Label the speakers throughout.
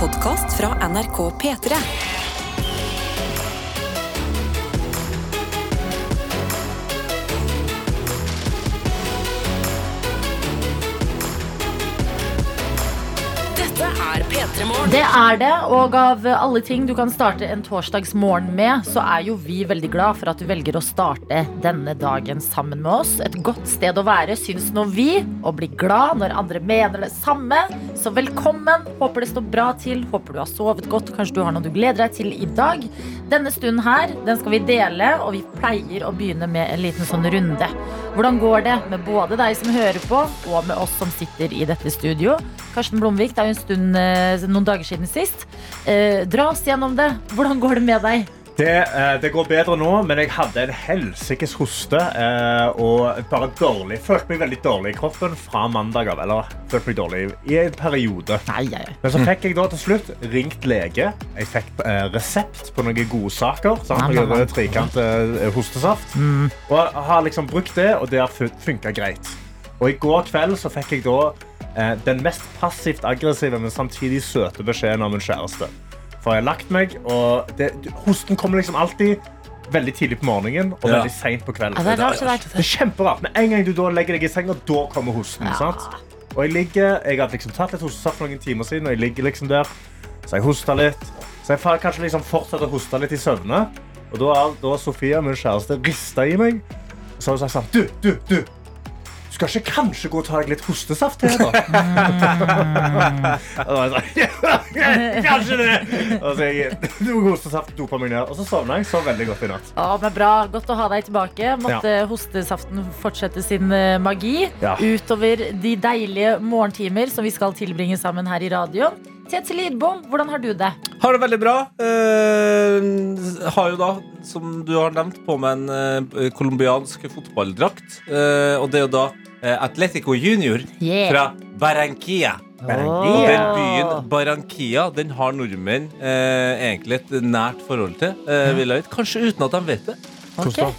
Speaker 1: podkast fra NRK P3.
Speaker 2: Det er det, og av alle ting du kan starte en torsdagsmorgen med, så er jo vi veldig glad for at du velger å starte denne dagen sammen med oss. Et godt sted å være, syns nå vi, og bli glad når andre mener det samme. Så velkommen. Håper det står bra til, håper du har sovet godt, kanskje du har noe du gleder deg til i dag. Denne stunden her, den skal vi dele, og vi pleier å begynne med en liten sånn runde. Hvordan går det med både deg som hører på, og med oss som sitter i dette studio? Karsten Blomvik, det er jo en stund, eh, noen dager siden sist. Eh, dra oss gjennom det. Hvordan går det med deg?
Speaker 3: Det, eh, det går bedre nå, men jeg hadde en helsikes hoste eh, og bare dårlig. Følte meg veldig dårlig i kroppen fra mandag av. Eller følte meg dårlig i en periode.
Speaker 2: Nei, nei.
Speaker 3: Men så fikk jeg da til slutt ringt lege. Jeg fikk resept på noen godsaker. Sant?
Speaker 2: Nam, nam,
Speaker 3: Noe trikant eh, hostesaft. Og jeg har liksom brukt det, og det har funka greit. Og i går kveld så fikk jeg da den mest passivt aggressive, men samtidig søte beskjeden av min kjæreste. For jeg har lagt meg, og det, hosten kommer liksom alltid veldig tidlig på morgenen og
Speaker 4: Ja.
Speaker 3: veldig seint på kvelden.
Speaker 2: Ja, det er det
Speaker 3: er kjemperart. Med en gang du da legger deg i senga, da kommer hosten.
Speaker 2: Ja.
Speaker 3: sant? Og jeg ligger, jeg har liksom tatt litt hostesaft for noen timer siden, og jeg ligger liksom der. Så jeg hoster litt. Så jeg får kanskje liksom fortsette å hoste litt i søvne. Og da har Sofia, min kjæreste, rista i meg. Og så har hun sagt sånn Du, du, du. Du skal ikke kanskje gå og ta deg litt hostesaft til, da? Og da var jeg sånn, kanskje det. Og så jeg, noe hostesaft dopa meg ned. Og så sovna jeg. Sov veldig godt i natt.
Speaker 2: Å, men bra. Godt å ha deg tilbake. Måtte hostesaften fortsette sin eh, magi
Speaker 3: Ja.
Speaker 2: utover de deilige morgentimer som vi skal tilbringe sammen her i radioen. Tete Lidbom, hvordan har du det?
Speaker 4: Har det veldig bra. Eh, har jo da, som du har nevnt, på meg en eh, fotballdrakt. Eh, og det er jo da Atletico Junior
Speaker 2: Yeah.
Speaker 4: fra Barranquilla. Og den byen Barranquilla den har nordmenn eh, egentlig et nært forhold til. Eh, vil jeg. Kanskje uten at de vet det.
Speaker 2: Okay.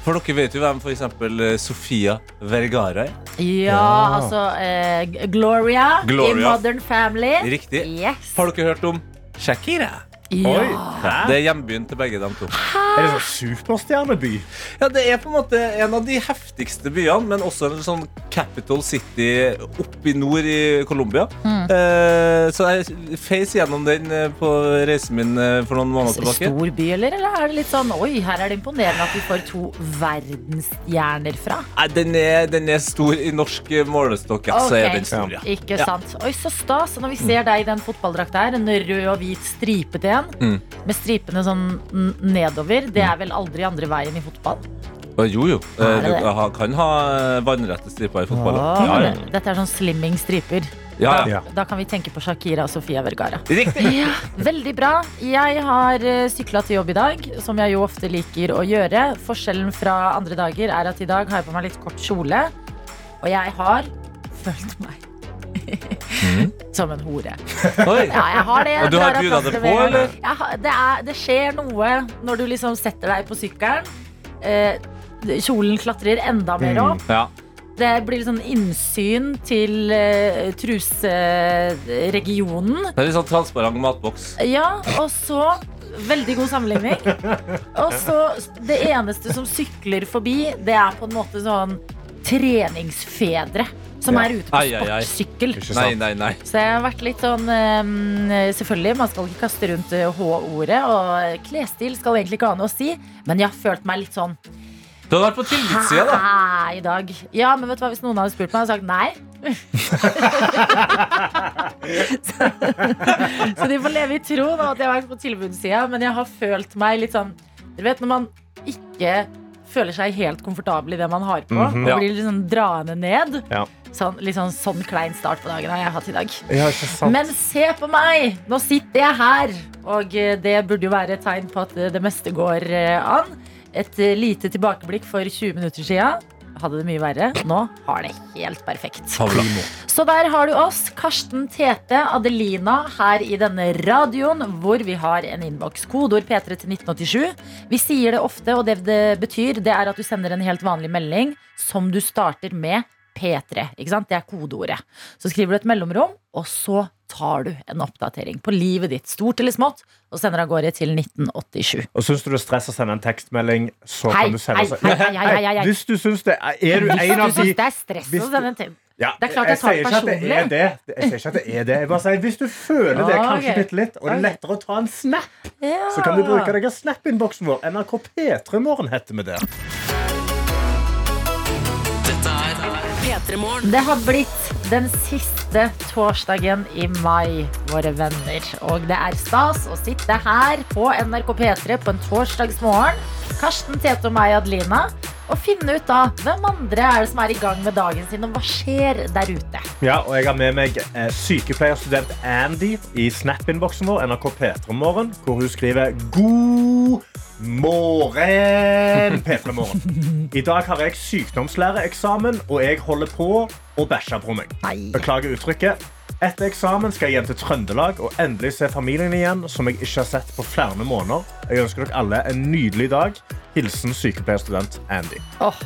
Speaker 4: For dere vet jo hvem for eksempel eh, Sofia Vergara er.
Speaker 2: Ja, altså eh, Gloria, i Modern Family.
Speaker 4: Riktig.
Speaker 2: Yes.
Speaker 4: Har dere hørt om Shakira?
Speaker 2: Ja.
Speaker 4: Det er hjembyen til begge dem to.
Speaker 3: Er det sånn superstjerneby?
Speaker 4: Ja, Det er på en måte en av de heftigste byene, men også en sånn capital city oppe i nord i Colombia. Eh, så jeg feis gjennom den eh, på reisen min eh, for noen måneder tilbake.
Speaker 2: Stor by, eller? Eller er det litt sånn Oi, her er det imponerende at vi får to verdensstjerner fra.
Speaker 4: Nei, den, er, den er stor i norsk eh, målestokk, ja. Så er den stor, ja.
Speaker 2: Ikke
Speaker 4: Ja.
Speaker 2: sant. Oi, så stas. Når vi ser deg i den fotballdrakta her, en rød og hvit stripete en,
Speaker 4: Mm.
Speaker 2: med stripene sånn nedover, det er vel aldri andre veien i fotball?
Speaker 4: Jo, jo. Eh,
Speaker 2: Er det
Speaker 4: Du
Speaker 2: det?
Speaker 4: kan ha eh, vannrette striper i fotball.
Speaker 2: Åh,
Speaker 4: Ja, ja.
Speaker 2: Dette er sånn slimming striper.
Speaker 4: Ja, ja.
Speaker 3: Ja.
Speaker 2: Da kan vi tenke på Shakira og Sofia Vergara.
Speaker 4: Riktig.
Speaker 2: Ja, veldig bra. Jeg har sykla til jobb i dag, som jeg jo ofte liker å gjøre. Forskjellen fra andre dager er at i dag har jeg på meg litt kort kjole, og jeg har følt meg som en hore.
Speaker 4: Oi.
Speaker 2: Ja, jeg har det.
Speaker 4: Og du har buda det på, eller?
Speaker 2: Jeg har- det, er, det skjer noe når du liksom setter deg på sykkelen. Eh, kjolen klatrer enda mer
Speaker 3: Mm.
Speaker 2: opp.
Speaker 4: Ja.
Speaker 2: Det blir sånn innsyn til uh, truseregionen.
Speaker 4: Det er litt sånn transparent matboks.
Speaker 2: Ja, og så Veldig god sammenligning. Og så Det eneste som sykler forbi, det er på en måte sånn treningsfedre. Som
Speaker 3: Ja.
Speaker 2: er ute på
Speaker 4: Ai, ai, ai.
Speaker 2: sportssykkel.
Speaker 4: Nei, nei, nei.
Speaker 2: Så jeg har vært litt sånn eh, Selvfølgelig, man skal ikke kaste rundt eh, H-ordet. Og klesstil skal egentlig ikke ha noe å si. Men jeg har følt meg litt sånn
Speaker 4: Du har vært på tilbudssida, da.
Speaker 2: Hæ, i dag. Ja, men vet du hva, hvis noen hadde spurt meg, hadde jeg sagt nei. så, så de får leve i tro nå at jeg har vært på tilbudssida, men jeg har følt meg litt sånn Dere vet når man ikke føler seg helt komfortabel i det man har på,
Speaker 3: Mhm.
Speaker 2: og
Speaker 4: Ja.
Speaker 2: blir litt sånn draende ned.
Speaker 3: Ja.
Speaker 2: Sånn, litt sånn, sånn klein start på dagen har jeg hatt i dag.
Speaker 3: Ja, ikke sant?
Speaker 2: Men se på meg! Nå sitter jeg her. Og eh, det burde jo være et tegn på at eh, det meste går eh, an. Et lite tilbakeblikk for 20 minutter sia. Hadde det mye verre. Nå har det helt perfekt. Så der har du oss, Karsten Tete, Adelina, her i denne radioen, hvor vi har en innboks. Kodeord P3 til 1987. Vi sier det ofte, og det det betyr, det er at du sender en helt vanlig melding som du starter med P3. Ikke sant? Det er kodeordet. Så skriver du et mellomrom, og så tar du en oppdatering på livet ditt, stort eller smått, og sender av gårde til 1987.
Speaker 3: Og Syns du det er stress å sende en tekstmelding, så
Speaker 2: Hei,
Speaker 3: kan du sende
Speaker 2: hei, hei, hei, hei.
Speaker 3: Hvis du syns det Er du
Speaker 2: Hvis
Speaker 3: en
Speaker 2: du
Speaker 3: av de
Speaker 2: syns det er stress å sende en til
Speaker 3: ja,
Speaker 2: Det er klart jeg tar det
Speaker 3: at det er
Speaker 2: personlig.
Speaker 3: det. Jeg sier ikke at det er det. Jeg bare sier Hvis du føler det
Speaker 2: Ah,
Speaker 3: kanskje bitte litt, og det er lettere å ta en snap,
Speaker 2: ja.
Speaker 3: så kan du bruke deg av Snap-innboksen vår. NRK P3 Morgen heter vi der.
Speaker 2: Det har blitt den siste torsdagen i mai, våre venner. Og det er stas å sitte her på NRK P3 på en torsdagsmorgen. Karsten, Tete og meg, Adelina. Og finne ut da hvem andre er det som er i gang med dagen sin, og hva skjer der ute.
Speaker 3: Ja, og jeg har med meg eh, sykepleierstudent Andy i Snap-innboksen vår, NRK P3 Morgen, hvor hun skriver God morgen, P3 Morgen. I dag har jeg sykdomslæreeksamen, og jeg holder på å bæsje på meg. Beklager uttrykket. Etter eksamen skal jeg hjem til Trøndelag og endelig se familien igjen, som jeg ikke har sett på flere måneder. Jeg ønsker dere alle en nydelig dag. Hilsen sykepleierstudent Andy.
Speaker 2: Åh.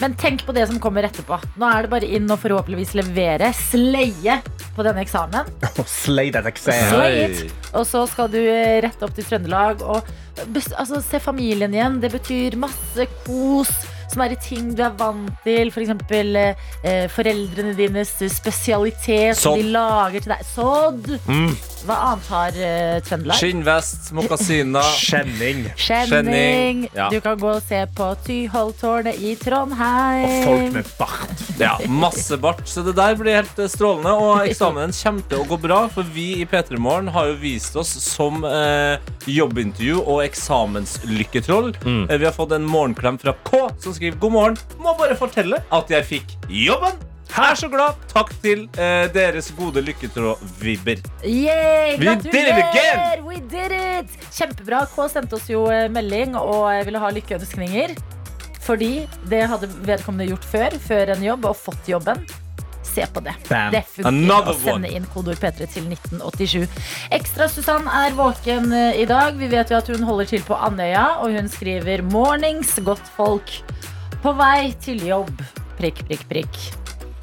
Speaker 2: Men tenk på det som kommer etterpå. Nå er det bare inn og forhåpentligvis levere, sleie på denne eksamen.
Speaker 3: Slay that exam.
Speaker 2: Slay. Og så skal du eh, rett opp til Trøndelag og altså, se familien igjen. Det betyr masse kos. som er i ting du er vant til. F.eks. Eh, foreldrene dines spesialitet som de lager til deg. Sodd.
Speaker 3: Mm.
Speaker 2: Hva annet har uh, Trøndelag?
Speaker 4: Skinnvest, mokasiner.
Speaker 3: Kjenning.
Speaker 2: Skjenning.
Speaker 4: Skjenning, ja.
Speaker 2: Du kan gå og se på Tyholttårnet i Trondheim.
Speaker 3: Og folk med bart.
Speaker 4: Ja, masse bart. Så det der blir helt eh, strålende. Og eksamen kommer til å gå bra, for vi i P3 Morgen har jo vist oss som eh, jobbintervju og eksamenslykketroll. Mm. vi har fått en morgenklem fra K, som skriver god morgen. Må bare fortelle at jeg fikk jobben. Er så glad. Takk til eh, deres gode lykketråd-vibber.
Speaker 2: Yay,
Speaker 4: We did it again!
Speaker 2: gratulerer! We did it! Kjempebra. K sendte oss jo eh, melding og eh, ville ha lykkeønskninger. Fordi det hadde vedkommende gjort før, før en jobb, og fått jobben. Se på det.
Speaker 3: Bam.
Speaker 2: Det funker å sende inn kodeord P3 til 1987. Ekstra Susann er våken eh, i dag. Vi vet jo at hun holder til på Andøya, og hun skriver 'Mornings, godt folk'. På vei til jobb. Prikk, prikk, prikk.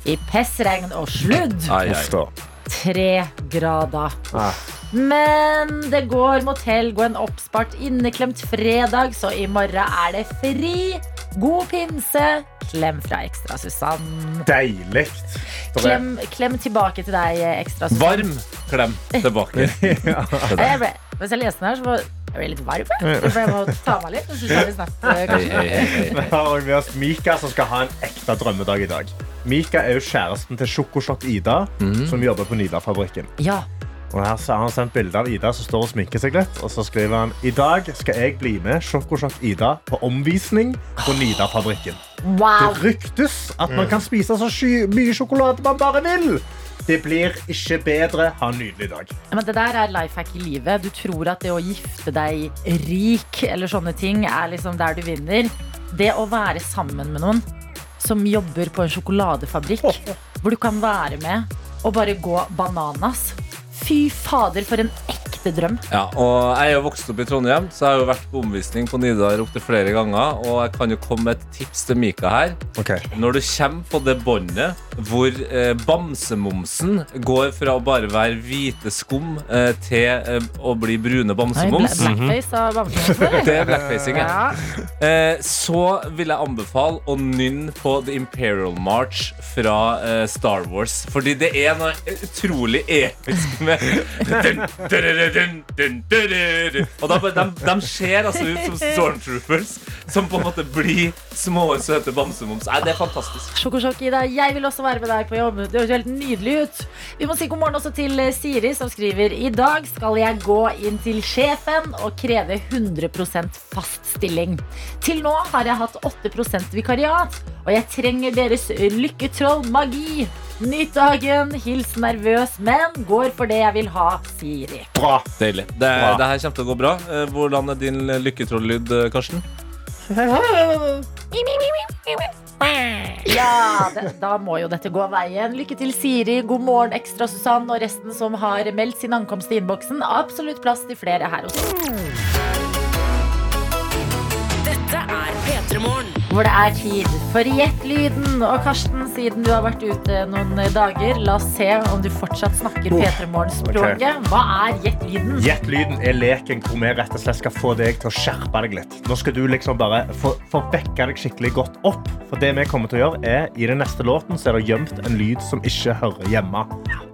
Speaker 2: I pissregn og sludd.
Speaker 4: Ai, ai.
Speaker 2: Tre grader.
Speaker 3: Ah.
Speaker 2: Men det går mot helg og en oppspart inneklemt fredag, så i morgen er det fri. God pinse. Klem fra Ekstra Susann.
Speaker 3: Deilig.
Speaker 2: Klem, klem tilbake til deg, Ekstra Susann.
Speaker 4: Varm klem tilbake.
Speaker 2: Jeg ble, mens jeg leste den her, så var jeg ble litt varm. jeg. For jeg må ta meg litt. Så tar vi snart, kanskje.
Speaker 3: har med oss Mika, som skal ha en ekte drømmedag i dag. Mika er jo kjæresten til Sjokosjokk Ida, som jobber på Nidar-fabrikken.
Speaker 2: Ja.
Speaker 3: Og her så har han sendt bilde av Ida som står og sminker seg litt. Og så skriver han i dag skal jeg bli med Sjokosjokk Ida på omvisning på Nidar-fabrikken.
Speaker 2: Wow.
Speaker 3: Det ryktes at man kan spise så mye sjokolade man bare vil. Det blir ikke bedre. Ha en nydelig dag.
Speaker 2: Men det der er life hack i livet. Du tror at det å gifte deg rik eller sånne ting er liksom der du vinner. Det å være sammen med noen som jobber på en sjokoladefabrikk, hvor du kan være med og bare gå bananas. Fy fader, for en ekte drøm.
Speaker 4: Ja, og Jeg er jo vokst opp i Trondheim, så jeg har jo vært på omvisning på Nidar opptil flere ganger. Og jeg kan jo komme med et tips til Mika her. Når du kommer på det båndet hvor eh, bamsemomsen går fra å bare være hvite skum eh, til eh, å bli brune
Speaker 2: Nei, bla-
Speaker 4: bamsemoms
Speaker 2: Blackface av bamsemums.
Speaker 4: Det er blackfacing, ja. Eh, så vil jeg anbefale å nynne på The Imperial March fra eh, Star Wars. Fordi det er noe utrolig episk med dun, dun, dun, dun, dun, dun. Og da, bare- de, de ser altså ut som stormtroopers som på en måte blir små, søte bamsemums. Nei, det er fantastisk.
Speaker 2: Sjokosjokk, Ida. Jeg vil også være med deg på jobb. Det høres helt nydelig ut. Vi må si god morgen også til eh, Siri, som skriver I dag skal jeg gå inn til sjefen og kreve 100% fast stilling. Til nå har jeg hatt 8% vikariat, og jeg trenger deres lykketroll-magi. Nyt dagen. Hils nervøs, men går for det jeg vil ha, Siri.
Speaker 3: Bra.
Speaker 4: Deilig. Det,
Speaker 3: Bra.
Speaker 4: det her kommer til å gå bra. Eh, Hvordan er din lykketroll-lyd, eh, Karsten?
Speaker 2: Ja, det, da må jo dette gå veien. Lykke til, Siri. God morgen, Ekstra Susann og resten som har meldt sin ankomst i innboksen. Absolutt plass til flere her oss.
Speaker 1: Dette er P3 Morgen.
Speaker 2: Hvor det er tid for Gjett-lyden. Og Karsten, siden du har vært ute noen dager, la oss se om du fortsatt snakker
Speaker 3: Oh,
Speaker 2: P3 Morgen-språket. Hva er Gjett-lyden?
Speaker 3: Gjett-lyden er leken hvor vi rett og slett skal få deg til å skjerpe deg litt. Nå skal du liksom bare få, få deg skikkelig godt opp. For det vi kommer til å gjøre er, I den neste låten så er det gjemt en lyd som ikke hører hjemme.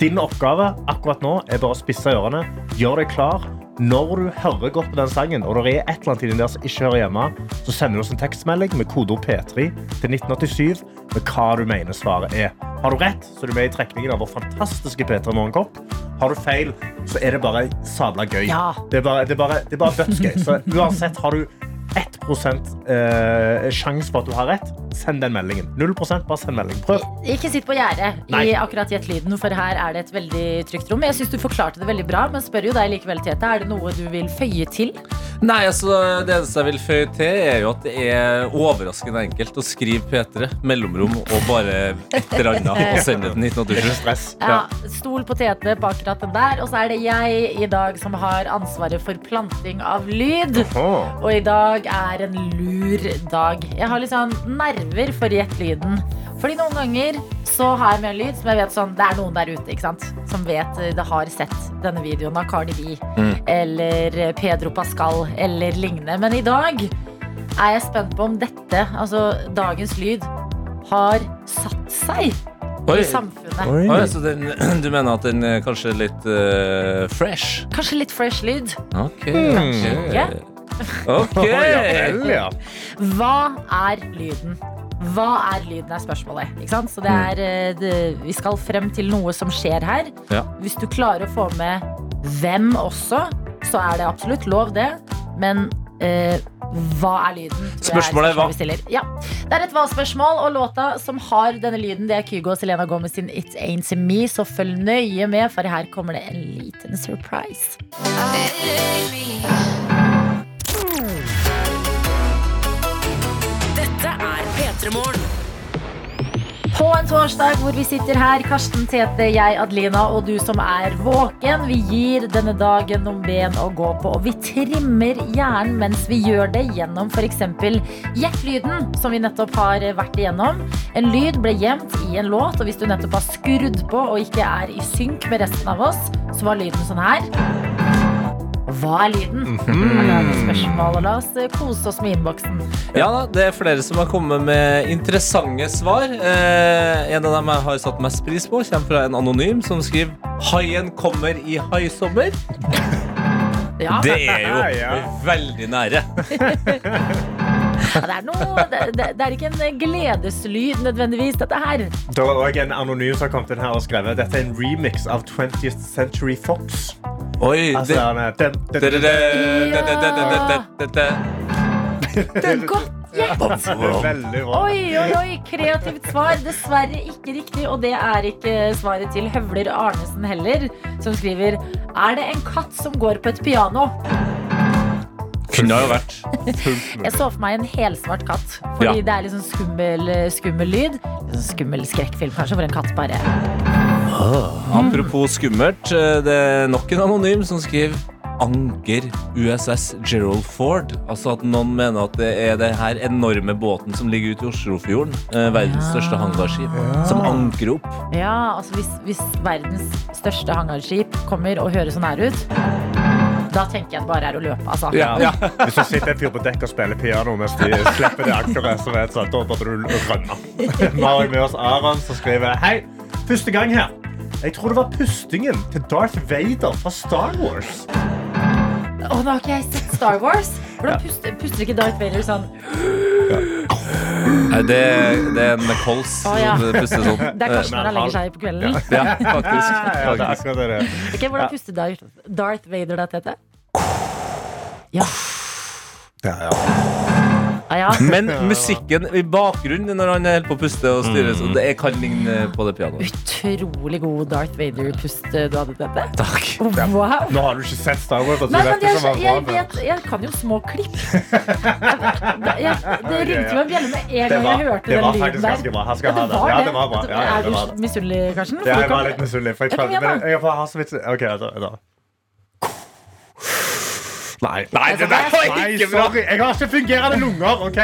Speaker 3: Din oppgave akkurat nå er bare å spisse ørene. Gjør deg klar. Når du hører godt på den sangen, og det er et eller annet inni der som ikke hører hjemme, så sender du oss en tekstmelding med kodeord P3 til 1987 med hva du mener svaret er. Har du rett, så er du med i trekningen av vår fantastiske P3 Morgenkopp. Har du feil, så er det bare sabla gøy.
Speaker 2: Ja.
Speaker 3: Det er bare, det er bare, det er bare. Så uansett har du 1 eh, sjanse for at du har rett, send den meldingen. 0% bare send melding. Prøv.
Speaker 2: Ikke sitt på gjerdet i akkurat Gjett-lyden, for her er det et veldig trygt rom. Jeg syns du forklarte det veldig bra, men spør jo deg likevel, Tete. Er det noe du vil føye til?
Speaker 4: Nei, altså Det eneste jeg vil føye til, er jo at det er overraskende enkelt å skrive P3, mellomrom og bare et eller annet og sende til 1987.
Speaker 3: Stress.
Speaker 2: Ja, Stol på Tete på akkurat den der. Og så er det jeg i dag som har ansvaret for planting av lyd. Og i dag er en lur dag. Jeg har litt sånn nerver for Gjett-lyden. Fordi noen ganger så har jeg med en lyd som jeg vet sånn Det er noen der ute ikke sant? som vet eh, det har sett denne videoen av Cardi B eller eh, Pedro Pascal eller lignende. Men i dag er jeg spent på om dette, altså dagens lyd, har satt seg
Speaker 4: Oi.
Speaker 2: i samfunnet.
Speaker 3: Oi.
Speaker 4: Oi, så den, du mener at den er kanskje er litt uh, fresh?
Speaker 2: Kanskje litt fresh lyd.
Speaker 4: Ok.
Speaker 2: Ja.
Speaker 4: Ok.
Speaker 2: Hva er lyden? Hva er lyden, er spørsmålet. Ikke sant? Så det er, eh, det, vi skal frem til noe som skjer her.
Speaker 4: Ja.
Speaker 2: Hvis du klarer å få med hvem også, så er det absolutt lov, det. Men eh, hva er lyden?
Speaker 4: Spørsmålet er hva?
Speaker 2: Ja. Det er et hva-spørsmål, og låta som har denne lyden, det er Kygo og Selena Gomez sin It Ain't To Me, så følg nøye med, for her kommer det en liten surprise.
Speaker 1: Dette
Speaker 2: På en torsdag hvor vi sitter her, Karsten Tete, jeg, Adelina og du som er våken. Vi gir denne dagen noen ben å gå på, og vi trimmer hjernen mens vi gjør det gjennom f.eks. Gjett-lyden, som vi nettopp har vært igjennom. En lyd ble gjemt i en låt, og hvis du nettopp har skrudd på og ikke er i synk med resten av oss, så var lyden sånn her. Hva er lyden? Er det spørsmål, og La oss eh, kose oss med innboksen.
Speaker 4: Ja da, det er flere som har kommet med interessante svar. Eh, en av dem jeg har satt mest pris på, kommer fra en anonym som skriver Haien kommer i haisommer.
Speaker 2: Ja,
Speaker 4: Det er jo
Speaker 3: Ja.
Speaker 4: veldig nære.
Speaker 2: Ja, det, er noe, det, det, er ikke en gledeslyd nødvendigvis, dette her.
Speaker 3: Det var også en anonym som kom til her og skrev Dette er en remix av 20th Century Fox.
Speaker 4: Oi!
Speaker 3: Veldig bra.
Speaker 2: Oi, oi, oi. Kreativt svar. Dessverre ikke riktig. Og det er ikke svaret til Høvler Arnesen heller, som skriver Er det en katt som går på et piano?
Speaker 4: Kunne jo vært.
Speaker 2: Jeg så for meg en helsvart katt. Fordi
Speaker 4: ja.
Speaker 2: det er litt sånn skummel, skummel lyd. Sånn skummel skrekkfilm, kanskje, hvor en katt bare
Speaker 4: Apropos skummelt, eh, det er nok en anonym som skriver Anker USS Gerald Ford. Altså at noen mener at det er det her enorme båten som ligger ute i Oslofjorden, eh, verdens
Speaker 2: Ja.
Speaker 4: største hangarskip, som anker opp.
Speaker 2: Ja, altså hvis, hvis verdens største hangarskip kommer og høres sånn her ut, da tenker jeg det bare er å løpe, altså.
Speaker 3: Ja. Hvis du sitter en fyr på dekk og spiller piano mens de slipper det ankeret, så vet du at da burde du rømme. Vi har med oss Aron som skriver Hei, første gang her. Jeg tror det var pustingen til Darth Vader fra Star Wars.
Speaker 2: Å, nå har ikke jeg sett Star Wars. Hvordan puster, puster ikke Darth Vader sånn?
Speaker 4: Nei, det, det er en kols
Speaker 2: Å, ja.
Speaker 4: som puster sånn.
Speaker 2: Det er kanskje når han legger seg på kvelden.
Speaker 4: Ja, faktisk.
Speaker 3: Ja, det er
Speaker 4: faktisk.
Speaker 3: akkurat det det er.
Speaker 2: Ok, hvordan puster Darth, Darth Vader da, Tete? Ja.
Speaker 3: Ja, ja.
Speaker 2: Ja.
Speaker 4: Men musikken i bakgrunnen når han holder på å puste og styre, så det kan ligne på det pianoet.
Speaker 2: Utrolig god Darth Vader-pust du hadde, Tete.
Speaker 4: Takk.
Speaker 2: Wow.
Speaker 3: Nå har du ikke sett Star Wars.
Speaker 2: Nei, men jeg, jeg,
Speaker 3: jeg,
Speaker 2: vet, jeg kan jo små klipp. Jeg, jeg, det ringte meg en bjelle med en
Speaker 3: Det
Speaker 2: gang
Speaker 3: var,
Speaker 2: jeg hørte
Speaker 3: det
Speaker 2: den
Speaker 3: var
Speaker 2: lyden
Speaker 3: faktisk
Speaker 2: der.
Speaker 3: ganske bra. Han skal
Speaker 2: Ja,
Speaker 3: ha
Speaker 2: det
Speaker 3: det. Ja,
Speaker 2: det.
Speaker 3: det var bra. Ja, ja,
Speaker 2: er
Speaker 3: det var
Speaker 2: du misunnelig, Karsten?
Speaker 3: Ja, jeg var litt misunnelig. for jeg
Speaker 2: jeg, jeg,
Speaker 3: jeg,
Speaker 2: jeg,
Speaker 3: jeg, jeg har så vidt Ok, da, da. Nei.
Speaker 4: Nei, det der var
Speaker 3: Nei,
Speaker 4: ikke bra!
Speaker 3: sorry. Jeg har ikke fungerende lunger. ok?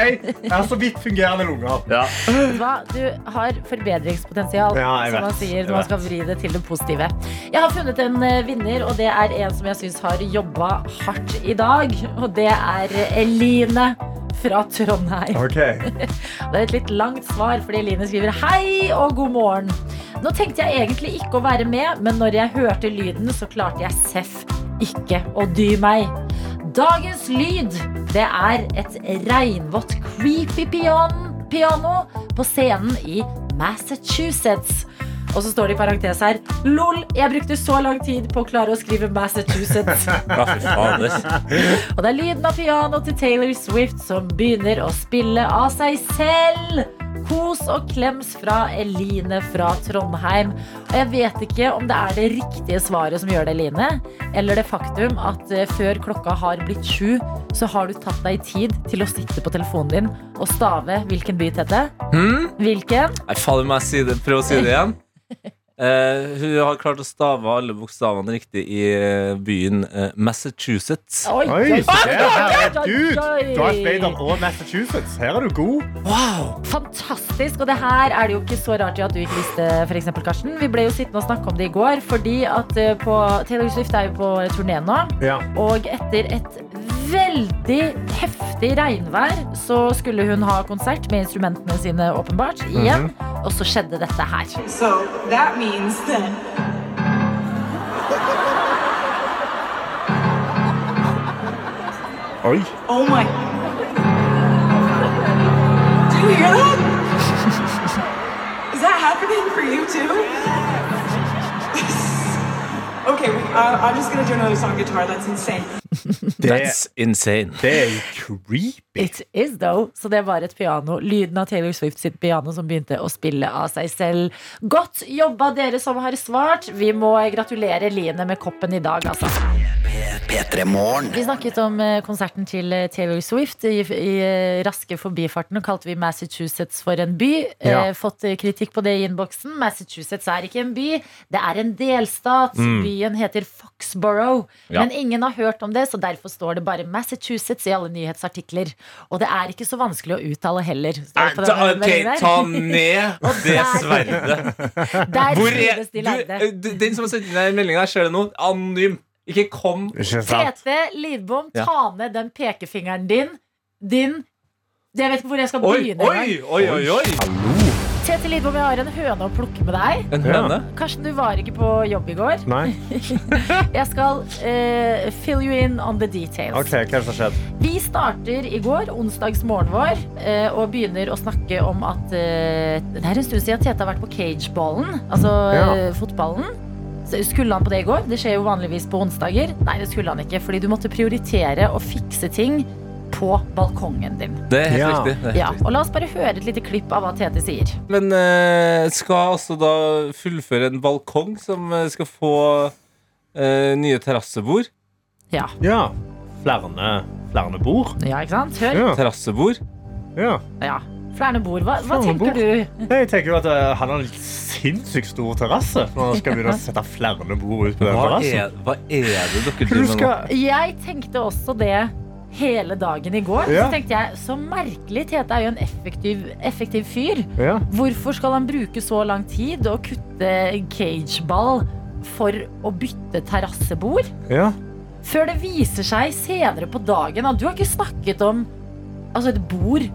Speaker 3: Jeg har så vidt fungerende lunger.
Speaker 4: Ja.
Speaker 2: Du hva? Du har forbedringspotensial,
Speaker 3: Ja, jeg
Speaker 2: som man sier når man skal vri det til det positive. Jeg har funnet en eh, vinner, og det er en som jeg syns har jobba hardt i dag. Og det er Eline fra Trondheim.
Speaker 3: Okay.
Speaker 2: Det er et litt langt svar, fordi Eline skriver hei og god morgen. Nå tenkte jeg egentlig ikke å være med, men når jeg hørte lyden, så klarte jeg seff ikke å dy meg. Dagens lyd, det er et regnvått creepy piano på scenen i Massachusetts. Og så står det i parentes her LOL, jeg brukte så lang tid på å klare å skrive Massachusetts. Og det er lyden av piano til Taylor Swift som begynner å spille av seg selv. Kos og klems fra Eline fra Trondheim. Og jeg vet ikke om det er det riktige svaret som gjør det, Eline, eller det faktum at eh, før klokka har blitt sju, så har du tatt deg tid til å sitte på telefonen din og stave hvilken by, Tete?
Speaker 4: Hmm?
Speaker 2: Hvilken?
Speaker 4: Nei, fader meg, si det. prøv å si det igjen. Eh, hun har klart å stave alle bokstavene riktig i eh, byen eh, Massachusetts.
Speaker 2: Oi,
Speaker 3: Oi, herregud!
Speaker 2: Du
Speaker 3: Darth Vader og Massachusetts. Her er du god.
Speaker 4: Wow!
Speaker 2: Fantastisk, og det her er det jo ikke så rart at du ikke visste, for eksempel, Karsten. Vi ble jo sittende og snakke om det i går, fordi at eh, på Taylor Swift er jo på turné nå.
Speaker 3: Ja.
Speaker 2: Og etter et veldig heftig regnvær så skulle hun ha konsert med instrumentene sine, åpenbart, igjen. Og så skjedde dette her.
Speaker 5: So that means that.
Speaker 3: Oi.
Speaker 5: Oh my. Do you hear that? Is that happening for you too? Okay, uh, I'm just gonna do another song guitar. That's insane.
Speaker 4: That's insane.
Speaker 3: det er jo creepy.
Speaker 2: It is though. Så det var et piano. Lyden av Taylor Swift sitt piano som begynte å spille av seg selv. Godt jobba, dere som har svart. Vi må gratulere Line med koppen i dag, altså. Vi snakket om eh, konserten til eh, Taylor Swift. I, i eh, raske forbifarten Og kalte vi Massachusetts for en by.
Speaker 3: Ja.
Speaker 2: Eh, fått kritikk på det i innboksen. Massachusetts er ikke en by, det er en delstat. Byen heter Foxborough.
Speaker 4: Ja.
Speaker 2: Men ingen har hørt om det, så derfor står det bare Massachusetts i alle nyhetsartikler. Og det er ikke så vanskelig å uttale heller.
Speaker 4: ta,
Speaker 2: denne
Speaker 4: ok, ta ned det sverdet.
Speaker 2: Der
Speaker 4: Hvor er
Speaker 2: de
Speaker 4: du,
Speaker 2: lærde.
Speaker 4: eh, Den som har sendt inn den meldinga, ser det nå? Anonym. Ikke kom.
Speaker 2: Tete Lidbom,
Speaker 4: Ja.
Speaker 2: ta ned den pekefingeren din. Din Jeg vet ikke hvor jeg skal
Speaker 4: Oi,
Speaker 2: begynne.
Speaker 4: oi, oi, oi, oi.
Speaker 2: Tete Lidbom, jeg har en høne å plukke med deg.
Speaker 4: En høne.
Speaker 2: Karsten, du var ikke på jobb i går.
Speaker 3: Nei?
Speaker 2: Jeg skal eh, fill you in on the details.
Speaker 3: Ok, hva er det som har skjedd?
Speaker 2: Vi starter i går, onsdagsmorgen vår, eh, og begynner å snakke om at eh, Det er en stund siden Tete har vært på cageballen, altså
Speaker 3: Ja.
Speaker 2: eh, fotballen. Så Skulle han på det i går? Det skjer jo vanligvis på onsdager. Nei, det skulle han ikke, fordi du måtte prioritere å fikse ting på balkongen din.
Speaker 4: Det er helt
Speaker 3: Ja.
Speaker 4: riktig. Det er helt
Speaker 2: Ja, og La oss bare høre et lite klipp av hva Tete sier.
Speaker 4: Men eh, skal altså da fullføre en balkong som eh, skal få eh, nye terrassebord.
Speaker 2: Ja,
Speaker 3: Ja. Flere, flere bord?
Speaker 2: ja ikke sant? Hør.
Speaker 3: Ja.
Speaker 4: Terrassebord.
Speaker 3: ja.
Speaker 2: Ja. Flere bord. Hva, hva tenker
Speaker 3: bord.
Speaker 2: du?
Speaker 3: Jeg tenker jo at eh, han har en sinnssykt stor terrasse. Når han skal begynne å sette flere bord ut på den terrassen.
Speaker 4: er, hva er det dere driver med nå?
Speaker 2: Jeg tenkte også det hele dagen i går.
Speaker 3: Ja.
Speaker 2: Så tenkte jeg, så merkelig. Tete er jo en effektiv, effektiv fyr.
Speaker 3: Ja.
Speaker 2: Hvorfor skal han bruke så lang tid å kutte cageball for å bytte terrassebord?
Speaker 3: ja.
Speaker 2: Før det viser seg senere på dagen at du har ikke snakket om altså et bord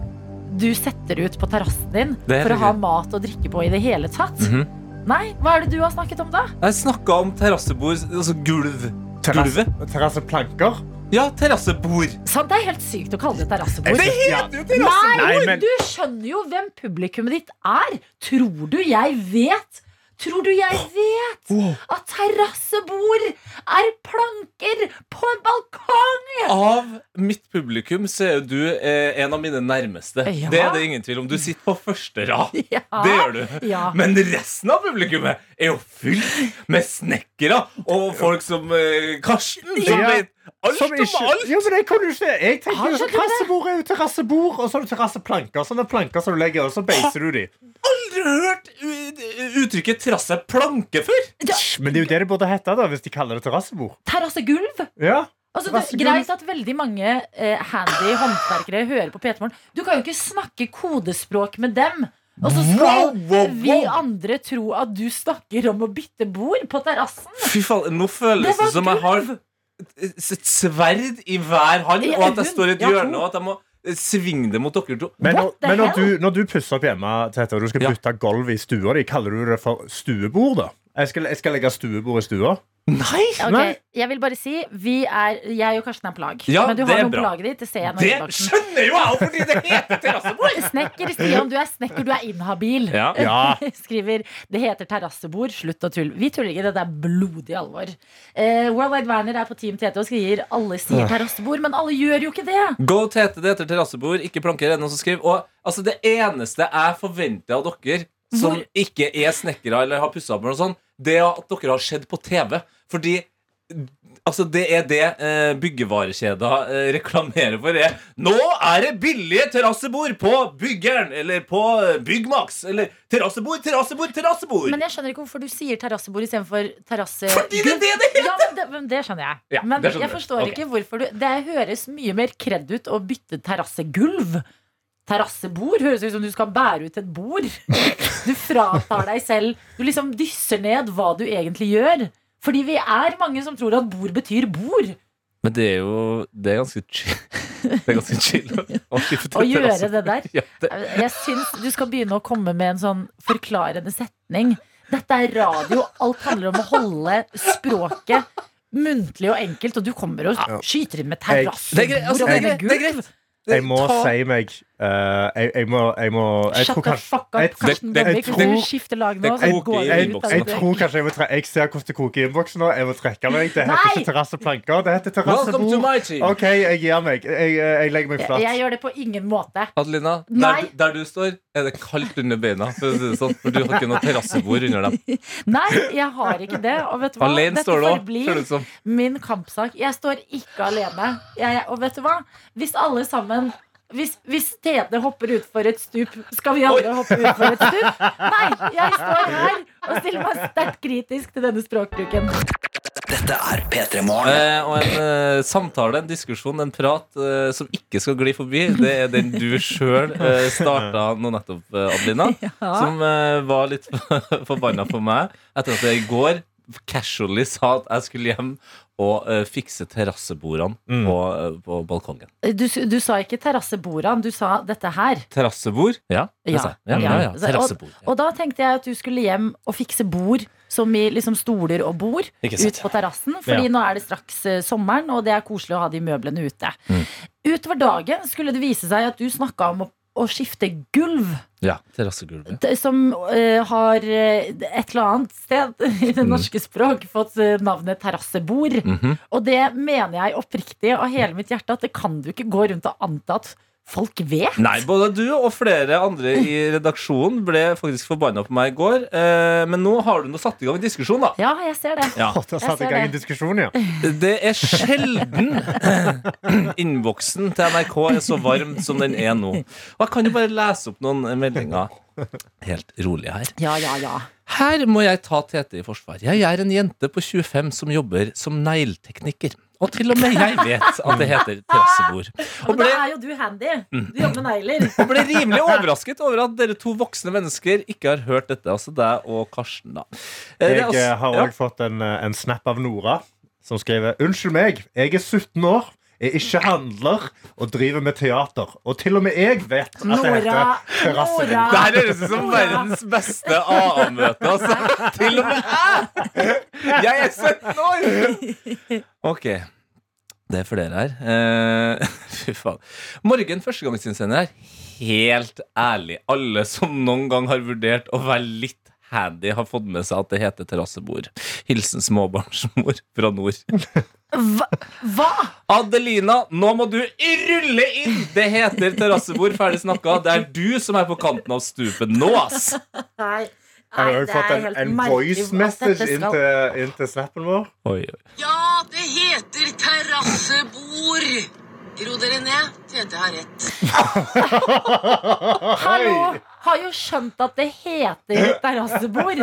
Speaker 2: du setter ut på terrassen din for å ha mat og drikke på i det hele tatt.
Speaker 4: Mhm.
Speaker 2: Nei, hva er det du har snakket om da?
Speaker 4: Jeg snakka om terrassebord, altså gulv. Gulvet?
Speaker 3: Terrasseplanker.
Speaker 4: Ja, terrassebord.
Speaker 2: Sant, det er helt sykt å kalle det terrassebord.
Speaker 3: Det
Speaker 4: heter jo terrassebord!
Speaker 2: Nei,
Speaker 3: men-
Speaker 2: du skjønner jo hvem publikummet ditt er. Tror du jeg vet? Tror du jeg vet at terrassebord er planker på en balkong?
Speaker 4: Av mitt publikum så er jo du eh, en av mine nærmeste.
Speaker 2: Ja.
Speaker 4: Det er det ingen tvil om. Du sitter på første rad.
Speaker 2: Ja.
Speaker 4: Det gjør du.
Speaker 2: Ja.
Speaker 4: Men resten av publikummet er jo fylt med snekkere og folk som eh, Karsten, som
Speaker 3: Ja.
Speaker 4: vet alt
Speaker 3: Som
Speaker 4: om alt.
Speaker 3: ja, men det kan du ikke. Jeg tenker jo
Speaker 2: det?
Speaker 3: Terrassebord er jo terrassebord, og så har du terrasseplanker. Sånne planker som du legger, og så beiser du de.
Speaker 4: Aldri hørt uttrykket terrasseplanke før.
Speaker 3: Men det er jo det det burde hete da, hvis de kaller det terrassebord.
Speaker 2: Terrassegulv?
Speaker 3: Ja.
Speaker 2: Altså, det er greit at veldig mange eh, handy håndverkere hører på P3 Morgen. Du kan jo ikke snakke kodespråk med dem. Og så skal
Speaker 4: Wow, wow,
Speaker 2: vi andre tro at du snakker om å bytte bord på terrassen.
Speaker 4: Fy faen, nå føles
Speaker 2: Det
Speaker 4: det, som jeg har et sverd i hver hånd, og at jeg står i et hjørne, og at jeg må Sving det mot dere to.
Speaker 3: Men, når, men når, du, når du pusser opp hjemme, Tete, og du skal
Speaker 4: Ja.
Speaker 3: bytte gulv i stua di, kaller du det for stuebord? da? Jeg skal, jeg skal legge stuebord i stua.
Speaker 4: Nei!
Speaker 2: Okay,
Speaker 3: Nei.
Speaker 2: Jeg vil bare si vi er, Jeg og Karsten er på lag.
Speaker 4: Ja,
Speaker 2: men du har
Speaker 4: er
Speaker 2: noe på
Speaker 4: bra.
Speaker 2: laget ditt. Det ser jeg nå.
Speaker 4: Det skjønner jo jeg, fordi det heter terrassebord!
Speaker 2: Snekker, Stian, du er snekker, du er inhabil.
Speaker 4: Ja.
Speaker 3: Ja.
Speaker 2: Skriver det heter terrassebord. Slutt å tulle. Vi tuller ikke, dette er blodig alvor. Uh, Worldwide Werner er på Team Tete og skriver alle sier terrassebord, men alle gjør jo ikke det.
Speaker 4: Go Tete, det heter terrassebord, ikke planker. ennå, noen som skriver. Og altså, det eneste jeg forventer av dere som
Speaker 2: Hvor-
Speaker 4: ikke er snekkere eller har pussa opp, med noe sånt, det er at dere har sett på TV. Fordi Altså Det er det eh, byggevarekjeder eh, reklamerer for. Er, Nå er det billige terrassebord på Byggeren! Eller på eh, Byggmax! Eller terrassebord, terrassebord, terrassebord!
Speaker 2: Men jeg skjønner ikke hvorfor du sier terrassebord istedenfor terrasse...
Speaker 4: Fordi det er det det heter!
Speaker 2: Ja, men det, men det skjønner jeg.
Speaker 4: Ja,
Speaker 2: men
Speaker 4: skjønner
Speaker 2: jeg forstår
Speaker 4: okay.
Speaker 2: ikke hvorfor du Det høres mye mer kredd ut å bytte terrassegulv. Terrassebord høres ut som du skal bære ut et bord. Du fratar deg selv Du liksom dysser ned hva du egentlig gjør. Fordi vi er mange som tror at bord betyr bord.
Speaker 4: Men det er jo Det er ganske chill. Det er ganske chill å, skifte
Speaker 2: Å gjøre
Speaker 4: altså.
Speaker 2: det der. Jeg syns du skal begynne å komme med en sånn forklarende setning. Dette er radio. Alt handler om å holde språket muntlig og enkelt, og du kommer og skyter inn med terrassebord
Speaker 4: er. Altså,
Speaker 2: og gulv.
Speaker 3: Jeg må si meg eh, jeg, jeg må, jeg må jeg
Speaker 2: Shut the fuck up, Karsten Blomvik. Hvis du skifter lag nå, så går jeg ut
Speaker 3: Jeg tror kanskje jeg må tre Jeg ser hvordan det koker i innboksen nå. Jeg må trekke meg. Det heter ikke terrasseplanker. Det heter terrassebord. OK, jeg gir meg. Jeg, jeg legger meg
Speaker 2: Jeg,
Speaker 3: flat.
Speaker 2: jeg gjør det på ingen måte.
Speaker 4: Adelina, der, der du står, er det kaldt under beina. For, sånn, for du har ikke noe terrassebord under dem.
Speaker 2: Nei, jeg har ikke det. Og vet du hva?
Speaker 4: Alene
Speaker 2: Dette
Speaker 4: står
Speaker 2: forblir
Speaker 4: det
Speaker 2: min kampsak. Jeg står ikke alene. Og vet du hva? Hvis alle sammen hvis, hvis Tete hopper utfor et stup, skal vi andre hoppe utfor et stup? Nei, jeg står her og stiller meg sterkt kritisk til denne språkbruken.
Speaker 6: Dette er P3 Morgen.
Speaker 4: Eh, og en eh, samtale, en diskusjon, en prat eh, som ikke skal gli forbi, det er den du sjøl eh, starta nå nettopp, Adelina. Ja. Som eh, var litt forbanna på meg etter at jeg i går casually sa at jeg skulle hjem og uh, fikse terrassebordene
Speaker 3: Mm.
Speaker 4: på, uh, på balkongen.
Speaker 2: Du, du sa ikke terrassebordene, du sa dette her.
Speaker 4: Terrassebord? Ja, det
Speaker 2: Ja,
Speaker 4: sa jeg. Ja, ja, Terrassebord. Og,
Speaker 2: Og da tenkte jeg at du skulle hjem og fikse bord, som i liksom stoler og bord, ut på terrassen. Fordi
Speaker 3: Ja.
Speaker 2: nå er det straks uh, sommeren, og det er koselig å ha de møblene ute.
Speaker 4: Mm.
Speaker 2: Utover dagen skulle det vise seg at du snakka om å, å skifte gulv.
Speaker 4: ja terrassegulvet.
Speaker 2: Som uh, har eh, et eller annet sted i det norske språk fått eh, navnet terrassebord.
Speaker 4: Mhm.
Speaker 2: Og det mener jeg oppriktig av hele mitt hjerte at det kan du ikke gå rundt og anta at folk vet.
Speaker 4: Nei, både du og flere andre i redaksjonen ble faktisk forbanna på meg i går. Eh, men nå har du nå satt i gang en diskusjon, da.
Speaker 2: Ja, jeg ser det.
Speaker 4: Ja.
Speaker 3: Du
Speaker 2: har
Speaker 3: satt i gang
Speaker 2: det.
Speaker 3: en diskusjon, ja.
Speaker 4: Det er sjelden innboksen til NRK er så varm som den er nå. Og jeg kan jo bare lese opp noen meldinger helt rolig her.
Speaker 2: Ja, ja, ja.
Speaker 4: Her må jeg ta Tete i forsvar. Jeg er en jente på 25 som jobber som negletekniker. Og til og med jeg vet at det heter terrassebord. Og
Speaker 2: Men da er jo du handy. Du jobber med negler.
Speaker 4: og ble rimelig overrasket over at dere to voksne mennesker ikke har hørt dette. Altså deg og Karsten, da. Eh, det er
Speaker 3: Jeg
Speaker 4: også-
Speaker 3: har har
Speaker 4: ja.
Speaker 3: fått en, eh, en snap av Nora, som skriver Unnskyld meg, jeg er 17 år. Er ikke handler og driver med teater. Og til og med jeg vet at det heter terrassebord.
Speaker 2: Nora.
Speaker 4: Det her høres ut som verdens beste AA-møte, altså. Til og med jeg! Jeg er 17 år! Ok. Det er flere her. Uh, fy faen. Morgen førstegangsinnsender her. Helt ærlig, alle som noen gang har vurdert å være litt handy, har fått med seg at det heter terrassebord. Hilsen småbarnsmor fra nord.
Speaker 2: Hva? Hva?
Speaker 4: Adelina, nå må du rulle inn! Det heter terrassebord, ferdig snakka. Det er du som er på kanten av stupet nå, ass!
Speaker 2: Nei.
Speaker 3: Jeg har
Speaker 2: Nei,
Speaker 3: fått
Speaker 2: er
Speaker 3: en, en voice message
Speaker 2: dette
Speaker 3: inn til, inn til snappen vår.
Speaker 4: Oi, oi.
Speaker 7: Ja, det heter terrassebord. Ro dere ned. Tete har rett.
Speaker 2: Hallo! Har jo skjønt at det heter terrassebord.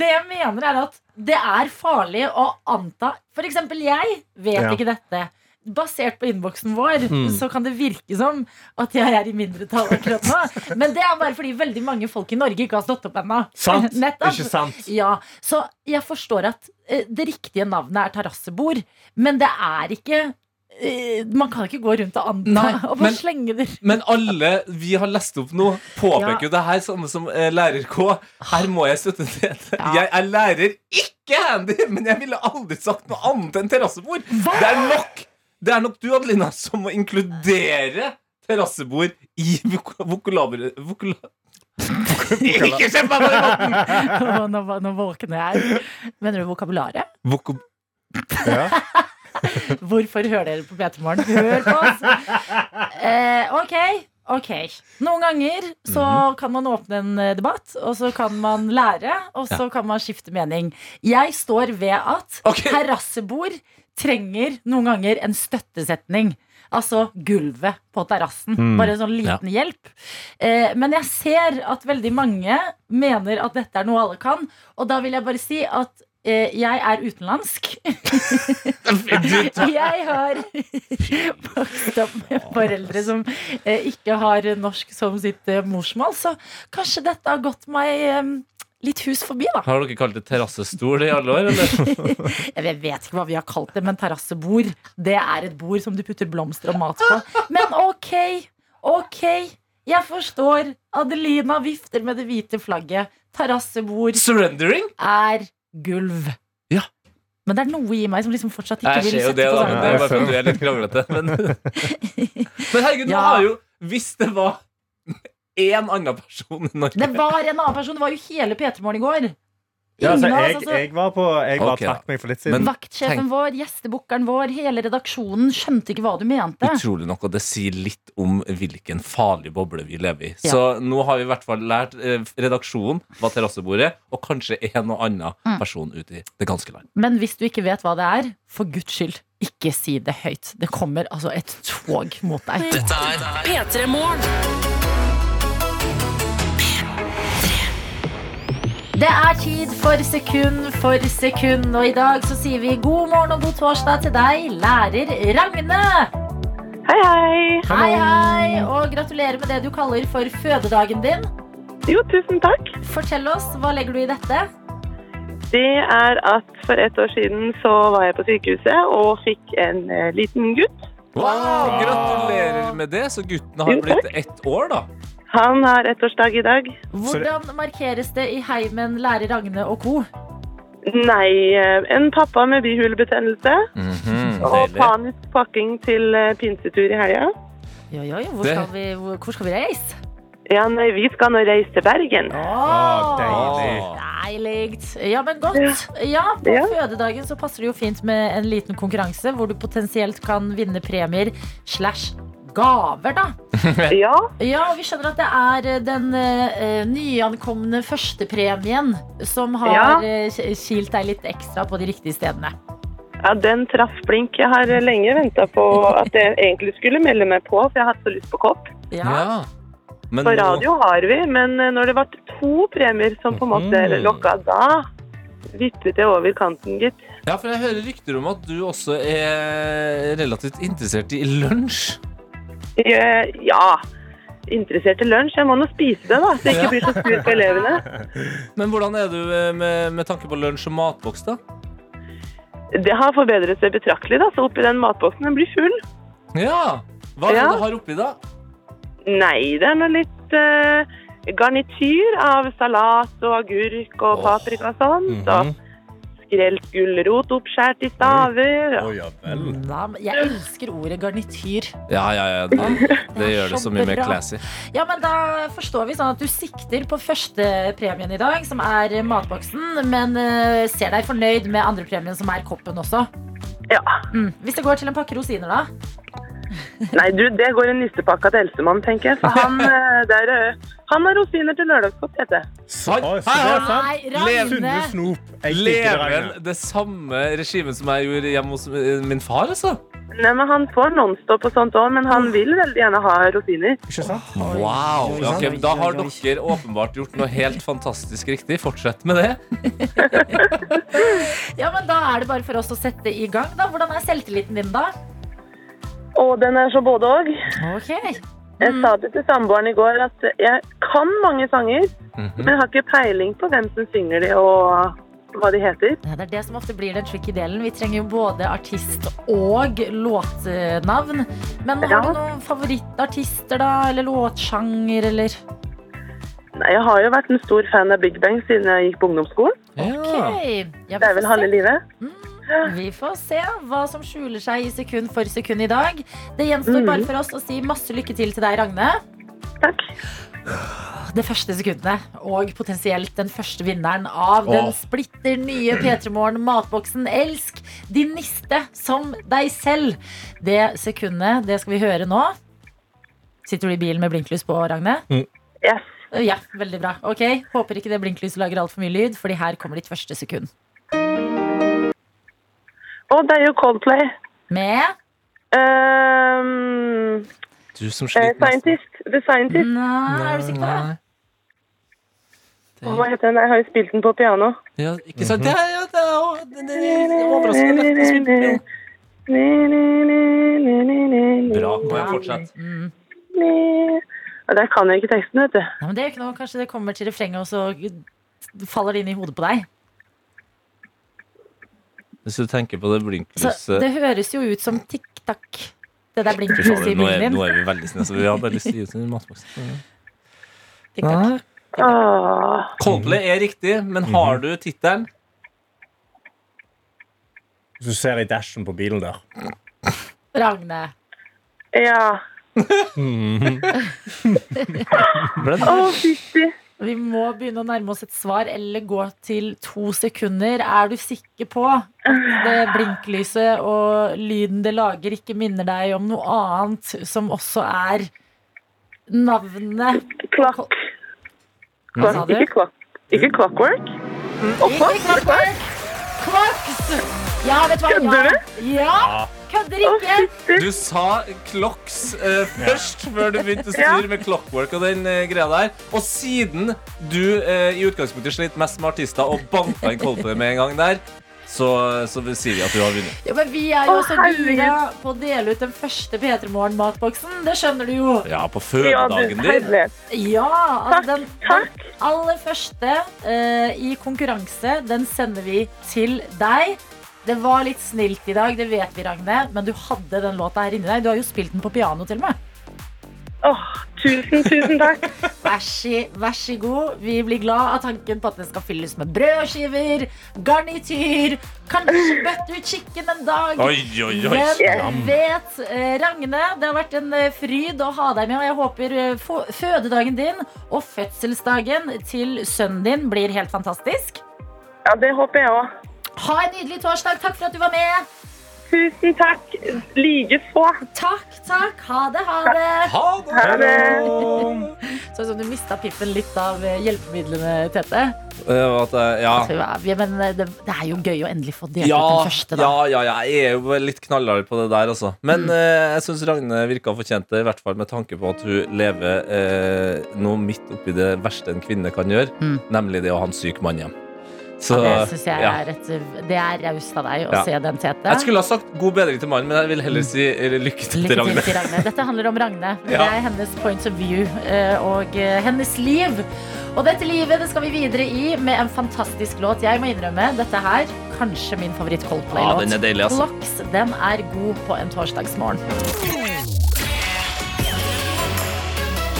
Speaker 2: Det jeg mener, er at det er farlig å anta eksempel, jeg vet
Speaker 3: Ja.
Speaker 2: ikke dette. basert på innboksen vår,
Speaker 4: Mm.
Speaker 2: så kan det virke som at jeg er i mindretall akkurat nå. Men det er bare fordi veldig mange folk i Norge ikke har stått opp ennå.
Speaker 3: Sant? Ikke sant?
Speaker 2: Ja, så jeg forstår at eh, det riktige navnet er terrassebord, men det er ikke Man kan ikke gå rundt og anta
Speaker 4: Nei,
Speaker 2: og bare
Speaker 4: men-
Speaker 2: slenge det
Speaker 4: Men alle vi har lest opp nå, påpeker
Speaker 2: Ja.
Speaker 4: jo det her samme som eh, lærer K. Her må jeg støtte til.
Speaker 2: Ja.
Speaker 4: Jeg er lærer, ikke handy, men jeg ville aldri sagt noe annet enn terrassebord. Det er nok Det er nok du, Adelina, som må inkludere terrassebord i vokalabere vokabularet vokula Ikke se på meg på den måten!
Speaker 2: Nå, nå våkner jeg. Mener du vokabularet?
Speaker 4: Vokab
Speaker 3: Ja.
Speaker 2: Hvorfor hører dere på P3 Morgen? Hør på oss! Eh, ok, ok. Noen ganger så
Speaker 4: Mhm.
Speaker 2: kan man åpne en eh, debatt, og så kan man lære, og så kan man skifte mening. Jeg står ved at
Speaker 4: Ok.
Speaker 2: terrassebord trenger noen ganger en støttesetning. Altså gulvet på terrassen.
Speaker 3: Mm.
Speaker 2: Bare en sånn liten hjelp. Eh, men jeg ser at veldig mange mener at dette er noe alle kan, og da vil jeg bare si at jeg er utenlandsk. Jeg har vokst opp med foreldre som eh, ikke har norsk som sitt eh, morsmål, så kanskje dette har gått meg eh, litt hus forbi, da.
Speaker 4: Har dere kalt det terrassestol i alle år, eller?
Speaker 2: Jeg vet ikke hva vi har kalt det, men terrassebord, det er et bord som du putter blomster og mat på. Men ok, ok. Jeg forstår. Adelina vifter med det hvite flagget. Terrassebord
Speaker 4: Surrendering?
Speaker 2: er gulv.
Speaker 4: Ja.
Speaker 2: Men det er noe i meg som liksom fortsatt ikke vil sette
Speaker 4: det,
Speaker 2: på
Speaker 4: da, men det er bare fordi du er litt kranglete. Men, men herregud, nå har jo Hvis det var én annen person i Norge
Speaker 2: Det var en annen person. Det var jo hele P3 Morgen i går.
Speaker 3: Ja, altså, jeg,
Speaker 2: altså-
Speaker 3: jeg var på Jeg bare
Speaker 4: okay,
Speaker 3: trakk meg for litt siden.
Speaker 4: Men-
Speaker 2: Vaktsjefen
Speaker 4: tenk-
Speaker 2: vår, gjestebukkeren vår, hele redaksjonen skjønte ikke hva du mente.
Speaker 4: Utrolig nok, og det sier litt om hvilken farlig boble vi lever i.
Speaker 2: Ja.
Speaker 4: Så nå har vi i hvert fall lært eh, redaksjonen hva terrassebordet og kanskje en og annen
Speaker 2: Mm.
Speaker 4: person ute i det ganske land.
Speaker 2: Men hvis du ikke vet hva det er, for guds skyld, ikke si det høyt. Det kommer altså et tog mot deg.
Speaker 6: Dette er
Speaker 1: P3 Morgen.
Speaker 2: Det er tid for sekund for sekund, og i dag så sier vi god morgen og god torsdag til deg, lærer Ragne.
Speaker 8: Hei, hei.
Speaker 2: Hei, hei, og gratulerer med det du kaller for fødedagen din.
Speaker 8: Jo, tusen takk.
Speaker 2: Fortell oss, hva legger du i dette?
Speaker 8: Det er at for et år siden så var jeg på sykehuset og fikk en eh, liten gutt.
Speaker 4: Wow, gratulerer med det! Så guttene har blitt ett år, da.
Speaker 8: Han har ettårsdag i dag.
Speaker 2: Hvordan markeres det i heimen lærer Ragne og co.?
Speaker 8: Nei, eh, en pappa med bihulebetennelse
Speaker 4: Mhm,
Speaker 8: og panisk pakking til eh, pinsetur i helga.
Speaker 2: Jo, jo, jo, hvor, skal vi, hvor, hvor skal vi reise?
Speaker 8: Ja, nei, vi skal nå reise til Bergen.
Speaker 3: Oh, deilig.
Speaker 2: Deilig. Ja, men godt. Ja, på
Speaker 8: Ja.
Speaker 2: fødedagen så passer det jo fint med en liten konkurranse hvor du potensielt kan vinne premier slash gaver, da.
Speaker 8: Ja,
Speaker 2: Ja, vi skjønner at det er eh, den uh, nyankomne førstepremien som har
Speaker 8: Ja.
Speaker 2: uh, kilt deg litt ekstra på de riktige stedene.
Speaker 8: ja den traff blink. Jeg har lenge venta på at jeg egentlig skulle melde meg på, for jeg har hatt så lyst på kopp.
Speaker 2: Ja.
Speaker 4: Ja. Men
Speaker 8: På
Speaker 4: nå-
Speaker 8: radio har vi, men når det ble to premier som på en måte
Speaker 3: mm.
Speaker 8: lokka, da vippet jeg over kanten, gitt.
Speaker 4: Ja, for jeg hører rykter om at du også er relativt interessert i lunsj.
Speaker 8: Eh, Ja, interessert i lunsj. Jeg må nå spise det, da, så jeg ikke blir så sur på elevene.
Speaker 4: Men hvordan er du eh, med, med tanke på lunsj og matboks, da?
Speaker 8: Det har forbedret seg betraktelig, da, så oppi den matboksen den blir full.
Speaker 4: Ja! Hva er det
Speaker 8: Ja.
Speaker 4: du har oppi, da?
Speaker 8: Nei, det er noe litt uh, garnityr av salat og agurk og
Speaker 4: Åh.
Speaker 8: paprika og sånt. Mm -hmm.
Speaker 3: Mhm.
Speaker 8: Skrelt gulrot oppskåret i staver.
Speaker 3: Å, ja vel.
Speaker 2: Ja, men jeg elsker ordet garnityr.
Speaker 4: Ja, ja, ja. Det, det gjør det
Speaker 2: så
Speaker 4: mye mer classy.
Speaker 2: Ja, men Da forstår vi sånn at du sikter på førstepremien i dag, som er matboksen, men uh, ser deg fornøyd med andrepremien, som er koppen også.
Speaker 8: Ja.
Speaker 2: Mm. Hvis det går til en pakke rosiner, da?
Speaker 8: Nei, du, det går en nistepakka til Elsemann, tenker jeg. For han, eh, det er, eh, han har rosiner til lørdagsgodt, heter det.
Speaker 3: Så,
Speaker 4: Oi,
Speaker 3: oi, så det er sant.
Speaker 2: Nei,
Speaker 3: Sunne
Speaker 2: Ragne!
Speaker 3: snop. Jeg liker det,
Speaker 4: Leven
Speaker 3: Ragne.
Speaker 4: det samme regimet som jeg gjorde hjemme hos eh, min far, altså.
Speaker 8: Nei, men Han får Nonstop og sånt òg, men han vil veldig gjerne ha rosiner.
Speaker 3: Ikke sant?
Speaker 4: Wow! Ja, ok, da har dere åpenbart gjort noe helt fantastisk riktig. Fortsett med det.
Speaker 2: Ja, men Da er det bare for oss å sette i gang. da Hvordan er selvtilliten din, da?
Speaker 8: Og den er så både og.
Speaker 2: Ok.
Speaker 8: Jeg sa det til samboeren i går at jeg kan mange sanger, men jeg har ikke peiling på hvem som synger de og hva de heter.
Speaker 2: Ja, Det er det som ofte blir den tricky delen. Vi trenger jo både artist og låtnavn. Men har
Speaker 8: Ja.
Speaker 2: du noen favorittartister, da? Eller låtsjanger, eller?
Speaker 8: Nei, jeg har jo vært en stor fan av Big Bang siden jeg gikk på ungdomsskolen.
Speaker 2: Ja,
Speaker 8: Det er vel halve
Speaker 2: livet.
Speaker 8: livet.
Speaker 2: Vi får se hva som skjuler seg i sekund for sekund i dag. Det gjenstår bare for oss å si masse lykke til til deg, Ragne.
Speaker 8: Takk.
Speaker 2: Det første sekundet, og potensielt den første vinneren av den splitter nye P3 Morgen matboksen Elsk din niste som deg selv. Det sekundet, det skal vi høre nå. Sitter du i bilen med blinklys på, Ragne?
Speaker 8: Yes.
Speaker 2: Ja, veldig bra. Ok, Håper ikke det blinklyset lager altfor mye lyd, Fordi her kommer ditt første sekund.
Speaker 8: Og det er jo Coldplay.
Speaker 2: Med
Speaker 8: Um,
Speaker 4: Du som
Speaker 8: eh,
Speaker 4: sliter mest.
Speaker 8: scientist. The Scientist.
Speaker 2: Nei, er du sikker på det?
Speaker 8: Og Hva heter den? Jeg har jo spilt den på piano.
Speaker 4: Ja, ikke sant? Mm -hmm. ja, det er, jo- det, det, det er overraskende lett å spille på piano. Bra. Må jeg fortsette?
Speaker 2: Mm.
Speaker 8: Og Der kan jeg ikke teksten, vet du.
Speaker 2: Nei, men det er jo ikke noe. Kanskje det kommer til refrenget, og så faller det inn i hodet på deg.
Speaker 4: Hvis du tenker på det
Speaker 2: Så
Speaker 4: blinklyset
Speaker 2: det høres jo ut som tikk-takk. Det der blinklyset i bilen din.
Speaker 4: nå er vi veldig snille, så vi har bare lyst til å gi oss en matboks.
Speaker 2: Tikk-takk.
Speaker 8: Åh.
Speaker 4: Coldplay er riktig, men har du tittelen?
Speaker 3: Hvis du ser i dashen på bilen der.
Speaker 2: Ragne.
Speaker 8: Ja.
Speaker 4: Ble?
Speaker 8: Å, fytti.
Speaker 2: Vi må begynne å nærme oss et svar eller gå til to sekunder. Er du sikker på at det blinklyset og lyden det lager, ikke minner deg om noe annet som også er navnet
Speaker 8: Klokk.
Speaker 2: Hva sa du?
Speaker 8: Ikke klokk. Ikke clockwork? Og
Speaker 2: Ikke
Speaker 8: klokk?
Speaker 2: Clockwork! Clocks! Ja, vet du hva?
Speaker 8: Kødder
Speaker 2: Ja. ja. Kødder ikke!
Speaker 4: Du sa Clocks eh, først, før du begynte å styre med Clockwork og den eh, greia der. Og siden du eh, i utgangspunktet slet mest med artister og banka inn Coldplay med en gang der, så, så sier vi at du har vunnet.
Speaker 2: Ja, men vi er jo
Speaker 8: Å,
Speaker 2: så
Speaker 8: herregud.
Speaker 2: gira på å dele ut den første P3 Morgen-matboksen. Det skjønner du jo.
Speaker 4: Ja, på
Speaker 8: Ja, du,
Speaker 4: fødedagen din.
Speaker 8: herlighet.
Speaker 2: Ja, altså den, den
Speaker 8: Takk.
Speaker 2: aller første eh, i konkurranse, den sender vi til deg. Det var litt snilt i dag, det vet vi, Ragne, men du hadde den låta her inni deg. Du har jo spilt den på piano til og med.
Speaker 8: Åh, tusen, tusen takk.
Speaker 2: Vær så, vær så god. Vi blir glad av tanken på at den skal fylles med brødskiver, garnityr, kanskje butter chicken en dag.
Speaker 4: Oi, oi, oi.
Speaker 2: Hvem vet? Eh, Ragne, det har vært en eh, fryd å ha deg med, og jeg håper eh, fødedagen din og fødselsdagen til sønnen din blir helt fantastisk.
Speaker 8: Ja, det håper jeg òg.
Speaker 2: Ha en nydelig torsdag. Takk for at du var med.
Speaker 8: Tusen takk. Likeså.
Speaker 2: Takk, takk. Ha det, ha det.
Speaker 4: Ha det!
Speaker 8: Ha det.
Speaker 2: Sånn som du mista piffen litt av eh, hjelpemidlene, Tete.
Speaker 4: Eh, at, eh, ja.
Speaker 2: altså, men det, det er jo gøy å endelig få delt
Speaker 4: Ja,
Speaker 2: ut den første, da.
Speaker 4: ja, ja, ja, jeg er jo litt knallhard på det der, altså. Men
Speaker 2: Mm.
Speaker 4: eh, jeg syns Ragne virka fortjent det, i hvert fall med tanke på at hun lever eh, noe midt oppi det verste en kvinne kan gjøre,
Speaker 2: Mm.
Speaker 4: nemlig det å ha en syk mann hjem. Så,
Speaker 2: Ja, det syns jeg
Speaker 4: ja.
Speaker 2: er et, Det er raust av deg å
Speaker 4: Ja.
Speaker 2: se den, Tete.
Speaker 4: Jeg skulle ha sagt god bedring til mannen, men jeg vil heller si lykke til
Speaker 2: Lykke til
Speaker 4: Ragne.
Speaker 2: til Ragne. Dette handler om Ragne. Det er hennes point of view eh, og eh, hennes liv. Og dette livet det skal vi videre i med en fantastisk låt. Jeg må innrømme, dette her kanskje min favoritt Coldplay-låt.
Speaker 4: den er deilig, altså.
Speaker 2: Clocks, den er god på en torsdagsmorgen.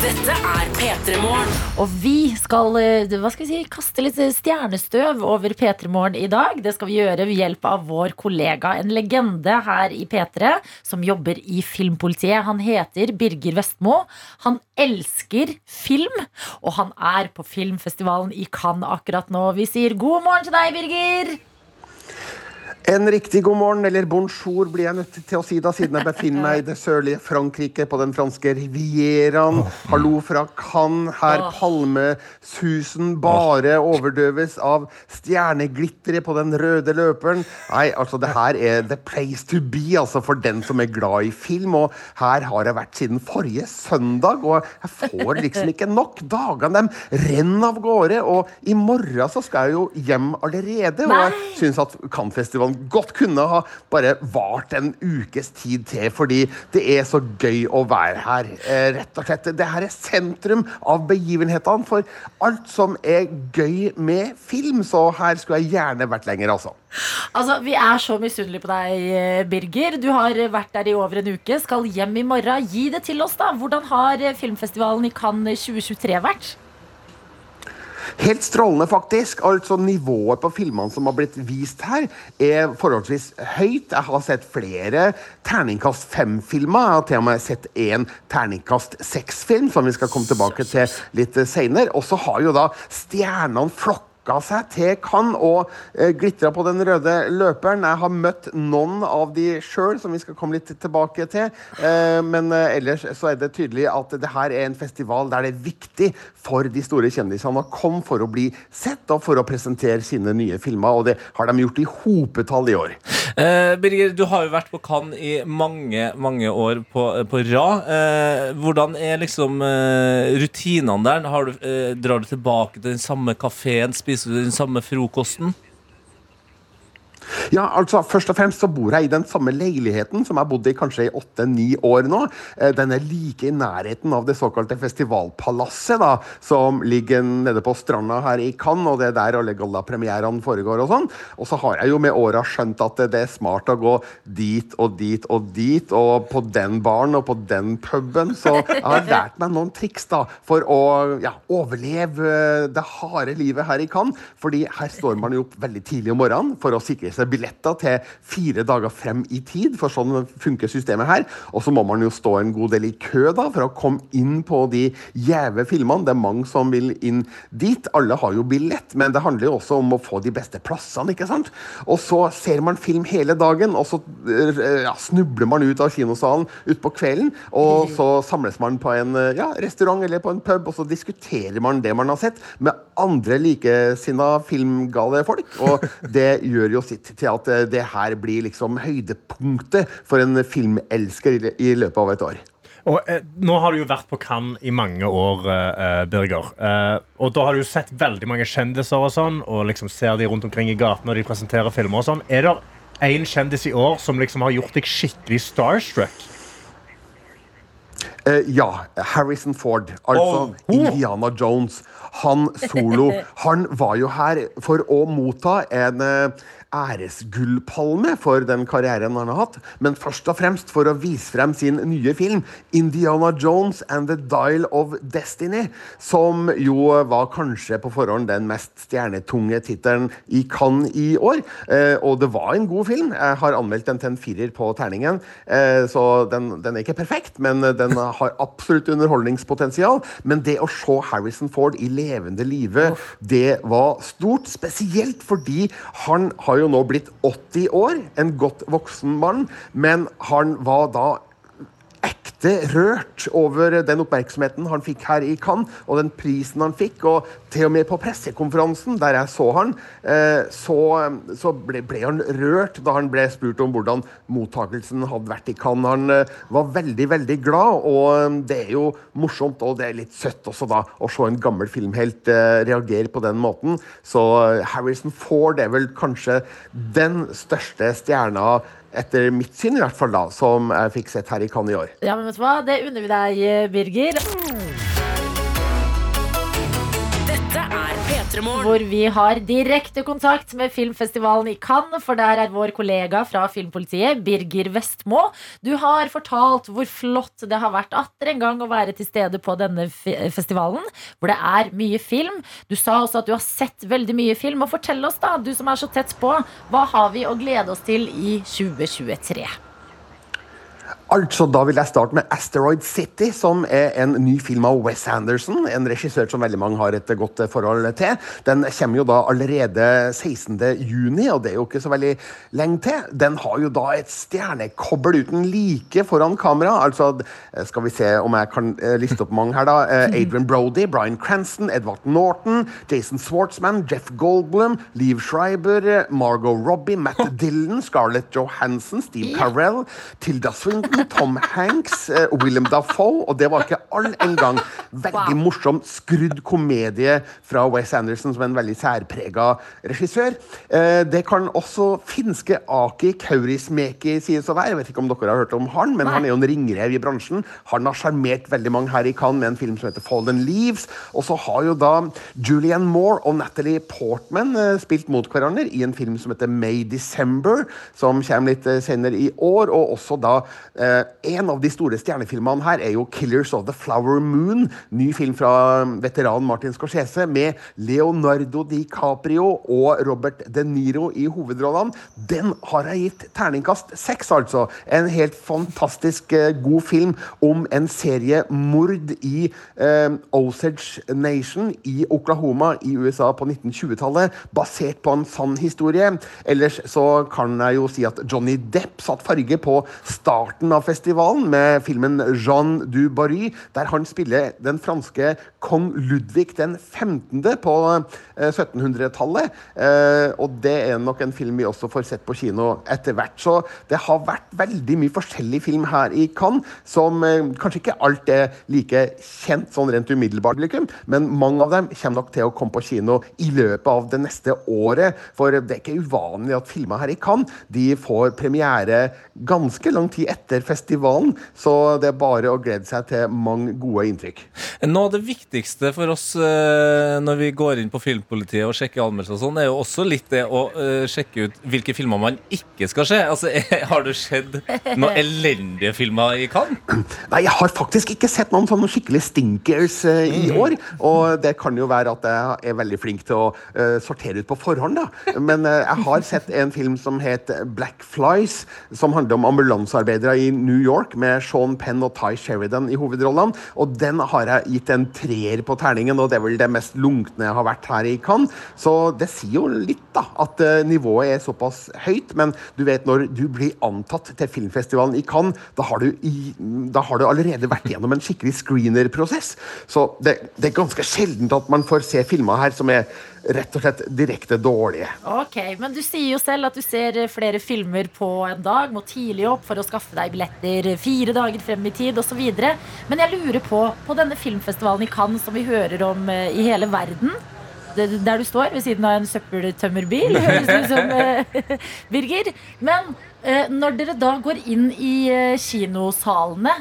Speaker 1: Dette er P3 Morgen.
Speaker 2: Og vi skal, eh, hva skal vi si, kaste litt stjernestøv over P3 Morgen i dag. Det skal vi gjøre ved hjelp av vår kollega, en legende her i P3, som jobber i Filmpolitiet. Han heter Birger Vestmo. Han elsker film, og han er på filmfestivalen i Cannes akkurat nå. Vi sier god morgen til deg, Birger.
Speaker 9: En riktig god morgen, eller bonjour, blir jeg nødt til å si da, siden jeg befinner meg i det sørlige Frankrike, på den franske rivieraen. Hallo fra Cannes, her palmesusen bare overdøves av stjerneglitteret på den røde løperen. Nei, altså, det her er the place to be, altså, for den som er glad i film. Og her har jeg vært siden forrige søndag, og jeg får liksom ikke nok. Dagene de renner av gårde, og i morgen så skal jeg jo hjem allerede. Og jeg syns at Cannes-festivalen festivalen godt kunne ha bare vart en ukes tid til, fordi det er så gøy å være her. Eh, rett og slett. Det her er sentrum av begivenhetene for alt som er gøy med film, så her skulle jeg gjerne vært lenger, altså.
Speaker 2: Altså, Vi er så misunnelige på deg, eh, Birger. Du har vært der i over en uke, skal hjem i morgen. Gi det til oss, da. Hvordan har eh, filmfestivalen i Cannes 2023 vært?
Speaker 9: Helt strålende, faktisk. Altså Nivået på filmene som har blitt vist her, er forholdsvis høyt. Jeg har sett flere terningkast fem-filmer. Jeg har til og med sett én terningkast seks-film, som vi skal komme tilbake til litt seinere. Og så har jo da stjernene flokka seg til Cannes og eh, glitra på den røde løperen. Jeg har møtt noen av de sjøl, som vi skal komme litt tilbake til. Eh, men eh, ellers så er det tydelig at det her er en festival der det er viktig for de store kjendisene å komme for å bli sett og for å presentere sine nye filmer. Og det har de gjort i hopetall i år.
Speaker 4: Eh, Birger, du har jo vært på Cannes i mange, mange år på, på rad. Eh, hvordan er liksom rutinene der? Du, eh, drar du tilbake til den samme kafeen? Spiser du den samme frokosten?
Speaker 9: Ja, altså Først og fremst så bor jeg i den samme leiligheten som jeg har bodd i kanskje i åtte-ni år nå. Eh, Den er like i nærheten av det såkalte festivalpalasset, da, som ligger nede på stranda her i Cannes, og det er der alle gallapremierene foregår. Og sånn. Og så har jeg jo med åra skjønt at det er smart å gå dit og dit og dit, og på den baren og på den puben. Så jeg har lært meg noen triks da, for å ja, overleve det harde livet her i Cannes. Fordi her står man jo opp veldig tidlig om morgenen for å sikre seg billetter til fire dager frem i tid, for sånn funker systemet her. Og så må man jo stå en god del i kø da, for å komme inn på de gjeve filmene. Det er mange som vil inn dit. Alle har jo billett, men det handler jo også om å få de beste plassene. ikke sant? Og så ser man film hele dagen, og så eh, ja, snubler man ut av kinosalen utpå kvelden. Og så samles man på en eh, ja, restaurant eller på en pub, og så diskuterer man det man har sett, med andre likesinna filmgale folk. Og det gjør jo sitt til at eh, det her blir liksom høydepunktet for en filmelsker i, løpet av et år.
Speaker 3: Og eh, Nå har du jo vært på Cannes i mange år, eh, Birger. Eh, og da har du jo sett veldig mange kjendiser og sånn, og liksom ser de rundt omkring i gaten når de presenterer filmer og sånn. Er det én kjendis i år som liksom har gjort deg skikkelig starstruck?
Speaker 9: Eh, ja. Harrison Ford. Altså
Speaker 3: Oh.
Speaker 9: Indiana Jones. Han solo. Han var jo her for å motta en eh, æresgullpalme for den karrieren han har hatt, men først og fremst for å vise frem sin nye film, 'Indiana Jones and the Dial of Destiny', som jo var kanskje på forhånd den mest stjernetunge tittelen i Cannes i år. Eh, og det var en god film. Jeg har anmeldt den til en firer på terningen, eh, så den, den er ikke perfekt, men den har absolutt underholdningspotensial. Men det å se Harrison Ford i levende live, det var stort. Spesielt fordi han har jo nå blitt 80 år, en godt voksen mann, men han var da ekte rørt over den oppmerksomheten han fikk her i Cannes, og den prisen han fikk. Og til og med på pressekonferansen der jeg så han, eh, så, så ble, ble han rørt da han ble spurt om hvordan mottakelsen hadde vært i Cannes. Han eh, var veldig, veldig glad, og eh, det er jo morsomt, og det er litt søtt også da, å se en gammel filmhelt reagere på den måten. Så Harrison Ford er vel kanskje den største stjerna etter mitt syn, i hvert fall da, som jeg fikk sett her i Cannes i år.
Speaker 2: Ja, men vet du hva? Det unner vi deg, Birger. Hvor vi har direkte kontakt med filmfestivalen i Cannes, for der er vår kollega fra Filmpolitiet, Birger Vestmo. Du har fortalt hvor flott det har vært atter en gang å være til stede på denne fe- festivalen, hvor det er mye film. Du sa også at du har sett veldig mye film, og fortell oss da, du som er så tett på, hva har vi å glede oss til i 2023?
Speaker 9: Altså, Da vil jeg starte med Asteroid City, som er en ny film av Wes Anderson. En regissør som veldig mange har et godt forhold til. Den kommer jo da allerede 16. juni, og det er jo ikke så veldig lenge til. Den har jo da et stjernekobbel uten like foran kamera. Altså, skal vi se om jeg kan eh, liste opp mange her, da. Eh, Adrian Brody, Bryan Cranston, Edvard Norton, Jason Swartzman, Jeff Goldblum, Liv Schreiber, Margot Robbie, Matt Dillon, Scarlett Johansson, Steve Carell, Tilda Swinton, Tom Hanks, eh, Willem Dafoe, og det var ikke all en gang. Veldig morsom, skrudd komedie fra Wes Anderson, som er en veldig særprega regissør. Eh, Det kan også finske Aki Kaurismäki sies å være. Jeg vet ikke om dere har hørt om han, men han er jo en ringrev i bransjen. Han har sjarmert veldig mange her i Cannes med en film som heter Fallen Leaves. Og så har jo da Julianne Moore og Natalie Portman eh, spilt mot hverandre i en film som heter May December, som kommer litt senere i år. Og også da eh, En av de store stjernefilmene her er jo Killers of the Flower Moon. Ny film fra veteran Martin Scorsese med Leonardo DiCaprio og Robert De Niro i hovedrollene. Den har jeg gitt terningkast seks, altså. En helt fantastisk eh, god film om en serie mord i eh, Osage Nation i Oklahoma i USA på 1920-tallet, basert på en sann historie. Ellers så kan jeg jo si at Johnny Depp satt farge på starten av festivalen med filmen Jean du Barry, der han spiller den franske kong Ludvig den 15. på eh, 1700-tallet. Eh, og det er nok en film vi også får sett på kino etter hvert. Så det har vært veldig mye forskjellig film her i Cannes, som eh, kanskje ikke alt er like kjent sånn rent umiddelbart, men mange av dem kommer nok til å komme på kino i løpet av det neste året. For det er ikke uvanlig at filmer her i Cannes de får premiere ganske lang tid etter festivalen, så det er bare å glede seg til mange gode inntrykk.
Speaker 4: Noe av det viktigste for oss eh, når vi går inn på Filmpolitiet og sjekker anmeldelser, og sånn, er jo også litt det å eh, sjekke ut hvilke filmer man ikke skal se. Altså, Har du sett noen elendige filmer i Cannes?
Speaker 9: Nei, jeg har faktisk ikke sett noen sånne skikkelig stinkers eh, i år. Og det kan jo være at jeg er veldig flink til å sortere ut på forhånd, da. Men jeg har sett en film som het Black Flies, som handler om ambulansearbeidere i New York, med Sean Penn og Ty Sheridan i hovedrollene. Og den har jeg gitt en treer på terningen, og det er vel det mest lunkne jeg har vært her i Cannes. Så det sier jo litt, da, at eh, nivået er såpass høyt. Men du vet, når du blir antatt til filmfestivalen i Cannes, da har du, i, da har du allerede vært gjennom en skikkelig screener-prosess. Så det, det er ganske sjeldent at man får se filmer her som er rett og slett direkte dårlige.
Speaker 2: Ok, Men du sier jo selv at du ser flere filmer på en dag. Må tidlig opp for å skaffe deg billetter fire dager frem i tid osv. Men jeg lurer på, på denne filmfestivalen i Cannes som vi hører om eh, i hele verden der du står ved siden av en søppeltømmerbil, høres det ut som, eh, Birger. Men eh, når dere da går inn i eh, kinosalene,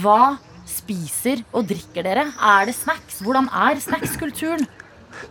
Speaker 2: hva spiser og drikker dere? Er det snacks? Hvordan er snackskulturen?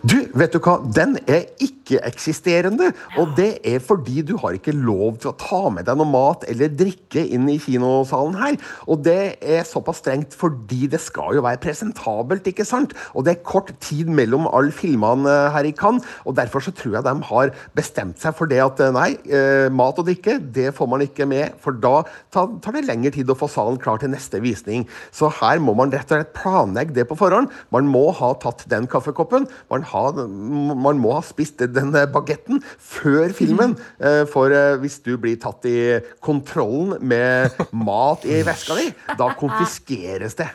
Speaker 9: Du, vet du hva? Den er ikke-eksisterende. Og det er fordi du har ikke lov til å ta med deg noe mat eller drikke inn i kinosalen her. Og det er såpass strengt fordi det skal jo være presentabelt, ikke sant? Og det er kort tid mellom alle filmene her i Cannes, og derfor så tror jeg de har bestemt seg for det at nei, eh, mat og drikke, det får man ikke med, for da tar det lengre tid å få salen klar til neste visning. Så her må man rett og slett planlegge det på forhånd. Man må ha tatt den kaffekoppen. Man, har, man må ha spist den bagetten før filmen. eh, For eh, hvis du blir tatt i kontrollen med mat i veska di, da konfiskeres det.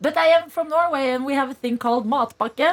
Speaker 2: But I am from Norway and we have a thing called matpakke.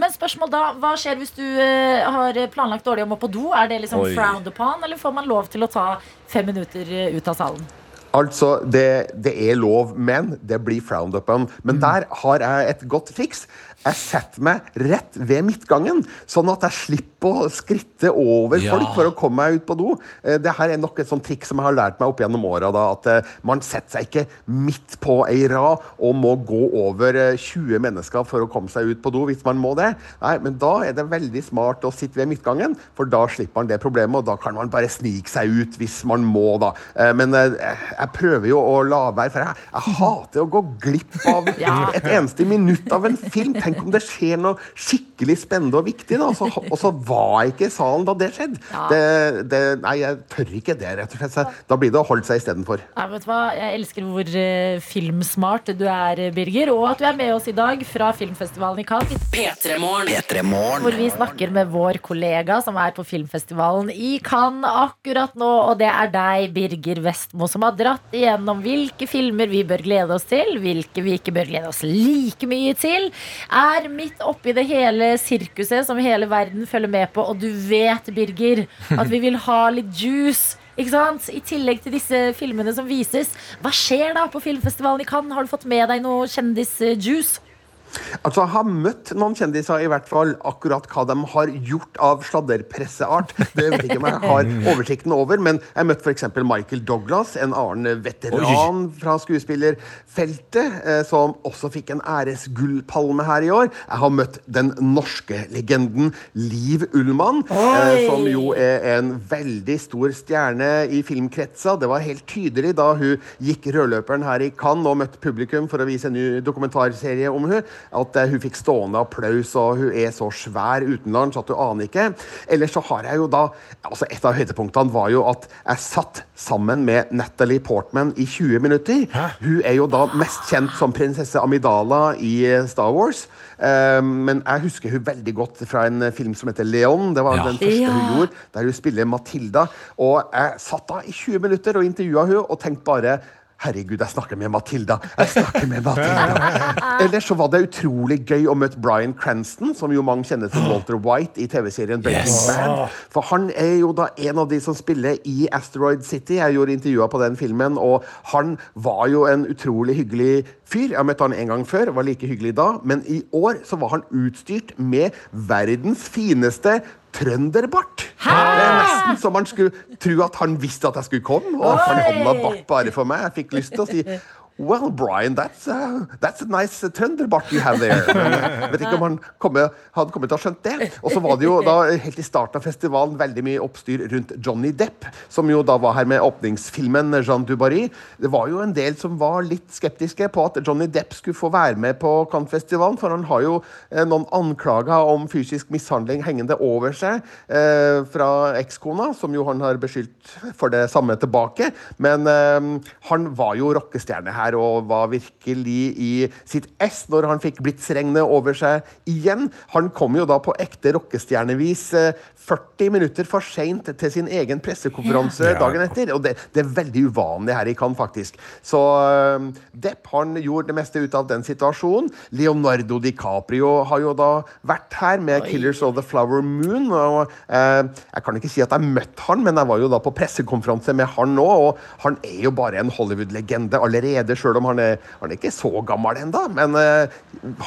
Speaker 2: Men spørsmål da, hva skjer hvis du eh, har planlagt dårlig om å på do? Er det liksom
Speaker 4: Oi.
Speaker 2: frowned upon, eller får man lov til å ta fem minutter eh, ut av salen?
Speaker 9: Altså, det, det er lov, men det blir frowned upon. Men der har jeg et godt triks. Jeg setter meg rett ved midtgangen, sånn at jeg slipper å skritte over
Speaker 4: Ja.
Speaker 9: folk for å komme meg ut på do. Eh, Det her er nok et sånt trikk som jeg har lært meg opp gjennom åra. At eh, man setter seg ikke midt på ei rad og må gå over eh, 20 mennesker for å komme seg ut på do hvis man må det. Nei, men da er det veldig smart å sitte ved midtgangen, for da slipper man det problemet, og da kan man bare snike seg ut hvis man må, da. Eh, Men eh, jeg prøver jo å la være, for jeg, jeg hater å gå glipp av et eneste minutt av en film. Tenk om det skjer noe skikkelig spennende og viktig, da. Så, og så var jeg ikke i salen da det skjedde. Det, det, nei, jeg tør ikke det, rett og slett. Så Da blir det å holde seg istedenfor.
Speaker 2: Ja, vet du hva? Jeg elsker hvor uh, filmsmart du er, Birger, og at du er med oss i dag fra filmfestivalen i Cannes.
Speaker 1: P3morgen.
Speaker 6: P3 Morgen.
Speaker 2: Hvor vi snakker med vår kollega som er på filmfestivalen i Cannes akkurat nå. Og det er deg, Birger Vestmo, som har dratt igjennom hvilke filmer vi bør glede oss til, hvilke vi ikke bør glede oss like mye til. Er midt oppi det hele sirkuset som hele verden følger med på, og du vet, Birger, at vi vil ha litt juice. Ikke sant? I tillegg til disse filmene som vises. Hva skjer da på filmfestivalen i Cannes? Har du fått med deg noe kjendisjuice?
Speaker 9: Altså, Jeg har møtt noen kjendiser, i hvert fall. Akkurat hva de har gjort av sladderpresseart, det vet ikke om jeg har oversikten over. Men jeg møtte f.eks. Michael Douglas, en annen veteran fra skuespillerfeltet, eh, som også fikk en æresgullpalme her i år. Jeg har møtt den norske legenden Liv Ullmann, Oi. som jo er en veldig stor stjerne i filmkretser. Det var helt tydelig da hun gikk rødløperen her i Cannes og møtte publikum for å vise en ny dokumentarserie om hun, at eh, hun fikk stående applaus, og hun er så svær utenlands at du aner ikke. Ellers så har jeg jo da altså Et av høydepunktene var jo at jeg satt sammen med Natalie Portman i 20 minutter. Hun er jo da mest kjent som prinsesse Amidala i eh, Star Wars. Eh, men jeg husker hun veldig godt fra en film som heter Leon. Det var den første hun
Speaker 2: Ja.
Speaker 9: gjorde, der hun spiller Matilda. Og jeg satt da i 20 minutter og intervjua hun og tenkte bare Herregud, jeg snakker med Matilda. Jeg snakker med Matilda. Ellers så var det utrolig gøy å møte Bryan Cranston, som jo mange kjenner som Walter White i TV-serien Breaking Bad. For han er jo da en av de som spiller i Asteroid City. Jeg gjorde intervjuer på den filmen, og han var jo en utrolig hyggelig fyr. Jeg møtte han en gang før, var like hyggelig da, men i år så var han utstyrt med verdens fineste trønderbart. Det er nesten så man skulle tro at han visste at jeg skulle komme, og at han hadde bart bare for meg. Jeg fikk lyst til å si Well, Brian, that's, uh, that's a nice uh, trønderbart you have there. Jeg vet ikke om han komme, hadde kommet til å ha skjønt det. Og så var det jo da helt i starten av festivalen veldig mye oppstyr rundt Johnny Depp, som jo da var her med åpningsfilmen Jean Dubarry. Det var jo en del som var litt skeptiske på at Johnny Depp skulle få være med på Cannes-festivalen, for han har jo eh, noen anklager om fysisk mishandling hengende over seg eh, fra ekskona, som jo han har beskyldt for det samme tilbake. Men eh, han var jo rockestjerne her og var virkelig i sitt ess når han fikk blitsregnet over seg igjen. Han kom jo da på ekte rockestjernevis eh, 40 minutter for seint til sin egen pressekonferanse dagen etter. Og det, det er veldig uvanlig her i Cannes, faktisk. Så eh, Depp han gjorde det meste ut av den situasjonen. Leonardo DiCaprio har jo da vært her med 'Killers of the Flower Moon'. Og, eh, jeg kan ikke si at jeg møtte han, men jeg var jo da på pressekonferanse med han nå, og han er jo bare en Hollywood-legende allerede, sjøl om han er, han er ikke så gammel ennå. Men uh,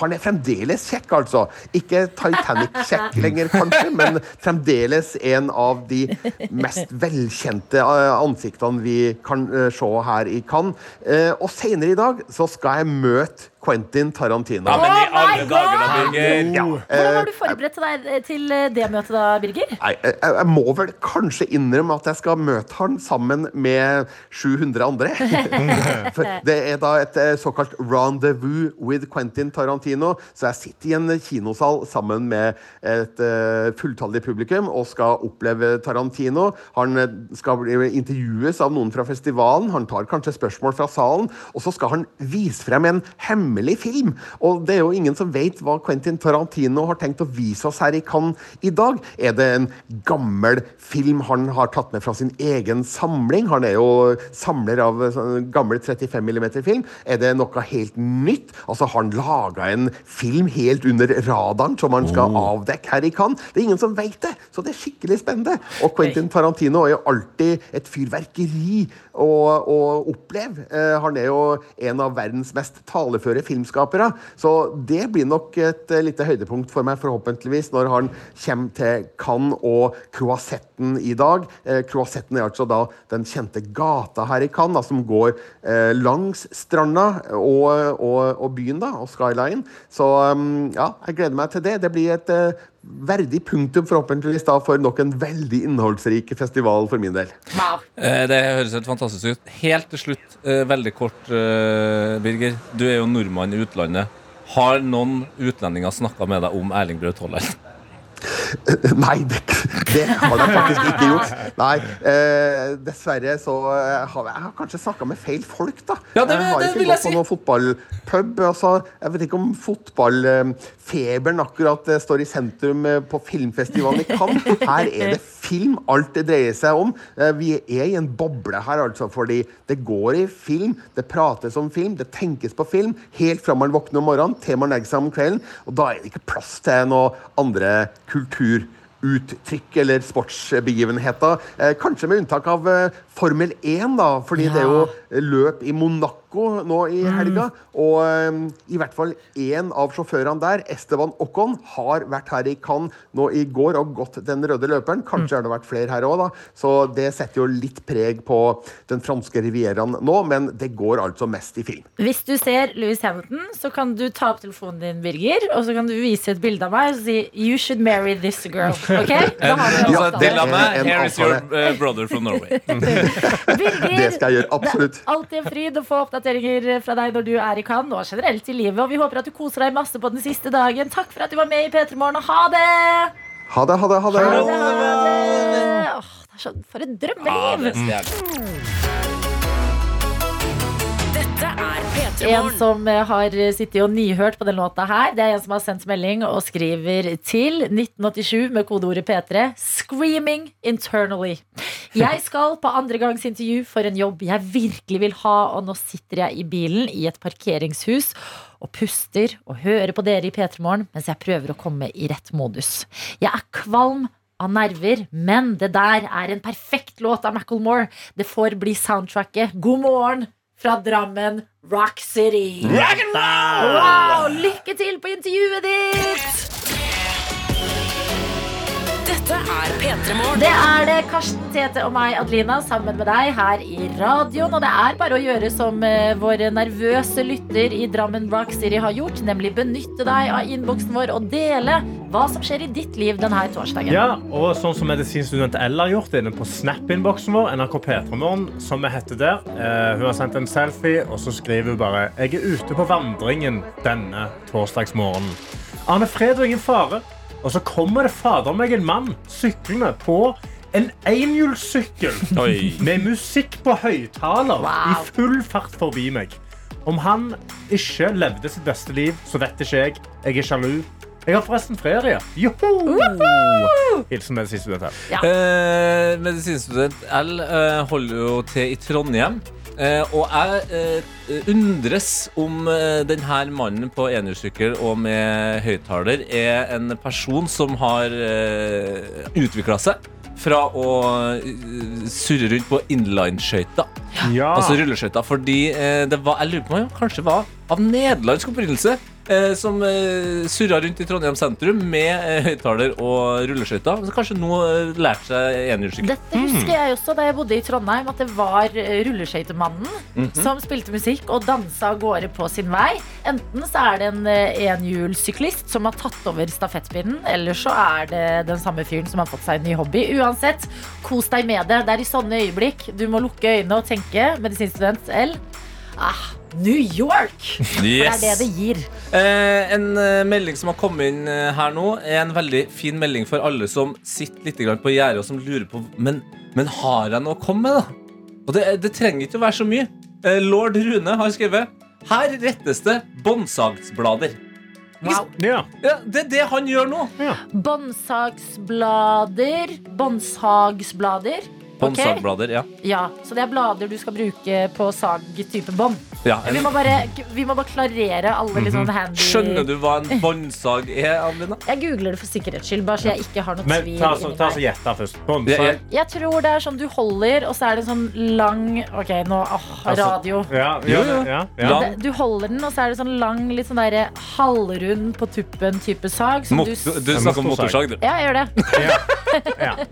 Speaker 9: han er fremdeles kjekk, altså. Ikke Titanic-kjekk lenger, kanskje, men fremdeles en av de mest velkjente eh, ansiktene vi kan uh, se her i Cannes. Uh, og senere i dag så skal jeg møte Quentin Tarantino.
Speaker 4: Ja, men i
Speaker 2: Oh
Speaker 4: alle dager, da, Birger.
Speaker 9: Ja,
Speaker 2: Hvordan
Speaker 9: eh,
Speaker 2: har du forberedt deg til eh, det møtet da, Birger?
Speaker 9: Nei, jeg, jeg må vel kanskje innrømme at jeg skal møte han sammen med 700 andre. For det er da et eh, såkalt rendezvous with Quentin Tarantino. Så jeg sitter i en kinosal sammen med et eh, fulltallig publikum og skal oppleve Tarantino. Han eh, skal intervjues av noen fra festivalen. Han tar kanskje spørsmål fra salen. Og så skal han vise frem en hemmelig film. Og det er jo ingen som vet hva Quentin Tarantino har tenkt å vise oss her i Cannes i dag. Er det en gammel film han har tatt med fra sin egen samling? Han er jo samler av sånn gammel 35 mm-film. Er det noe helt nytt? Altså, Har han laga en film helt under radaren som han skal avdekke her i Cannes? Det er ingen som vet det, så det er skikkelig spennende. Og Quentin Tarantino er jo alltid et fyrverkeri å, å oppleve. Eh, han er jo en av verdens mest taleføre filmskapere, så det blir nok et eh, lite høydepunkt for meg, forhåpentligvis, når han kommer til Cannes og Croisetten i dag. Eh, Croisetten er altså da den kjente gata her i Cannes, da, som går eh, langs stranda og, og, og byen, da, og Skyline. Så um, ja, jeg gleder meg til det. Det blir et verdig punktum, forhåpentligvis, da, for nok en veldig innholdsrik festival for min del.
Speaker 4: Eh, Det høres helt fantastisk ut. Helt til slutt, eh, veldig kort, eh, Birger. Du er jo nordmann i utlandet. Har noen utlendinger snakka med deg om Erling Braut Haaland?
Speaker 9: Nei, det, det har jeg faktisk ikke gjort. Nei, eh, dessverre så eh, har jeg, jeg har kanskje snakka med feil folk, da.
Speaker 4: Ja, det-
Speaker 9: jeg har ikke gått på noen fotballpub. Altså, jeg vet ikke om fotballfeberen akkurat eh, står i sentrum eh, på filmfestivalen i Cannes. Her er det film alt det dreier seg om. Vi er i en boble her, altså, fordi det går i film, det prates om film, det tenkes på film, helt fra man våkner om morgenen til man legger seg om kvelden. Og da er det ikke plass til noe andre kultur uttrykk eller sportsbegivenheter. Eh, kanskje med unntak av eh, Formel 1, da, fordi det er jo løp i Monaco nå i helga. Og um, i hvert fall én av sjåførene der, Esteban Ocon, har vært her i Cannes nå i går og gått den røde løperen. Kanskje har det vært flere her òg, da. Så det setter jo litt preg på den franske rivieraen nå, men det går altså mest i film.
Speaker 2: Hvis du ser Louis Hamilton, så kan du ta opp telefonen din, Birger, og så kan du vise et bilde av meg og si You should marry this girl. Ok? Da har du
Speaker 4: Altså,
Speaker 2: avtale.
Speaker 4: del
Speaker 9: En
Speaker 4: here is your eh, brother from Norway.
Speaker 2: Birger,
Speaker 9: Det skal jeg gjøre, absolutt.
Speaker 2: Det er alltid en fryd å få oppdateringer fra deg når du er i Cannes, og generelt i livet. Og vi håper at du koser deg masse på den siste dagen. Takk for at du var med i P3 Morgen, og ha det!
Speaker 9: Ha det, ha det, ha det.
Speaker 2: Ha det, ha det. Åh, det er så, for et drømmeliv!
Speaker 1: Dette er P3
Speaker 2: En som eh, har sittet og nyhørt på den låta her, det er en som har sendt melding og skriver til 1987 med kodeordet P3 Screaming internally. Jeg skal på andre gangs intervju for en jobb jeg virkelig vil ha, og nå sitter jeg i bilen i et parkeringshus og puster og hører på dere i P3 Morgen mens jeg prøver å komme i rett modus. Jeg er kvalm av nerver, men det der er en perfekt låt av Macclemore. Det får bli soundtracket. God morgen fra Drammen, Rock City. Wow, lykke til på intervjuet ditt!
Speaker 1: Dette er P3 Morgen.
Speaker 2: Det er det Karsten, Tete og meg, Adelina, sammen med deg her i radioen. Og det er bare å gjøre som eh, vår nervøse lytter i Drammen Rock City har gjort, nemlig benytte deg av innboksen vår og dele hva som skjer i ditt liv denne torsdagen.
Speaker 3: Ja, og sånn som medisinstudent L har gjort inne på Snap-innboksen vår, NRK P3morgen, som vi heter der. Eh, hun har sendt en selfie, og så skriver hun bare Jeg er ute på vandringen denne torsdagsmorgenen. Arne Fred og ingen fare. Og så kommer det fader meg en mann syklende på en enhjulssykkel med musikk på høyttaler
Speaker 2: Wow.
Speaker 3: i full fart forbi meg. Om han ikke levde sitt beste liv, så vet ikke jeg. Jeg er sjalu. Jeg har forresten ferie. Joho! Hilsen medisinstudent L.
Speaker 2: Ja.
Speaker 4: Eh, medisinstudent L eh, holder jo til i Trondheim. Eh, og jeg eh, undres om eh, denne mannen på enhjulssykkel og med høyttaler er en person som har eh, utvikla seg fra å eh, surre rundt på inlineskøyter.
Speaker 3: Ja.
Speaker 4: Altså rulleskøyter. Fordi eh, det var, jeg lurer på om det kanskje var av nederlandsk opprinnelse. Eh, som eh, surra rundt i Trondheim sentrum med eh, høyttaler og rulleskøyter. Så Kanskje nå lærte seg enhjulssykkel.
Speaker 2: Dette husker jeg også da jeg bodde i Trondheim, at det var rulleskøytemannen mm -hmm. som spilte musikk og dansa av gårde på sin vei. Enten så er det en enhjulssyklist som har tatt over stafettpinnen, eller så er det den samme fyren som har fått seg en ny hobby. Uansett, kos deg med det. Det er i sånne øyeblikk du må lukke øynene og tenke, medisinstudent L, ah, New York! For det er det det gir.
Speaker 4: Eh, en eh, melding som har kommet inn eh, her nå, er en veldig fin melding for alle som sitter litt på gjerdet og som lurer på Men, men har jeg noe å komme med, da? Og det, det trenger ikke å være så mye. Eh, Lord Rune har skrevet Her rettes det båndsagsblader.
Speaker 2: Wow.
Speaker 3: Ja.
Speaker 4: Ja, det er det han gjør nå.
Speaker 2: Båndsagsblader. Båndsagsblader.
Speaker 4: Båndsagblader, ja.
Speaker 2: Ja, så det er blader du skal bruke på sag-type bånd.
Speaker 4: ja.
Speaker 2: Vi må bare, vi må bare klarere alle litt sånn handy
Speaker 4: Skjønner du hva en båndsag er, Adelina?
Speaker 2: Jeg googler det for sikkerhets skyld, bare så jeg ikke har noe
Speaker 3: Men
Speaker 2: tvil
Speaker 3: ta så, ta så gjett først.
Speaker 4: Det
Speaker 3: Båndsag.
Speaker 4: er,
Speaker 2: Jeg tror det er sånn du holder, og så er det en sånn lang Ok, nå åh,
Speaker 3: Altså,
Speaker 2: radio.
Speaker 3: Ja,
Speaker 4: Jo,
Speaker 3: ja,
Speaker 4: jo.
Speaker 3: ja, ja.
Speaker 2: Det- Du holder den, og så er det sånn lang, litt sånn derre halvrund på tuppen type sag. Som
Speaker 4: mot,
Speaker 2: du,
Speaker 4: du, snakker om
Speaker 3: motorsag.
Speaker 4: motorsag, du.
Speaker 2: ja, jeg gjør det.
Speaker 3: ja. Ja.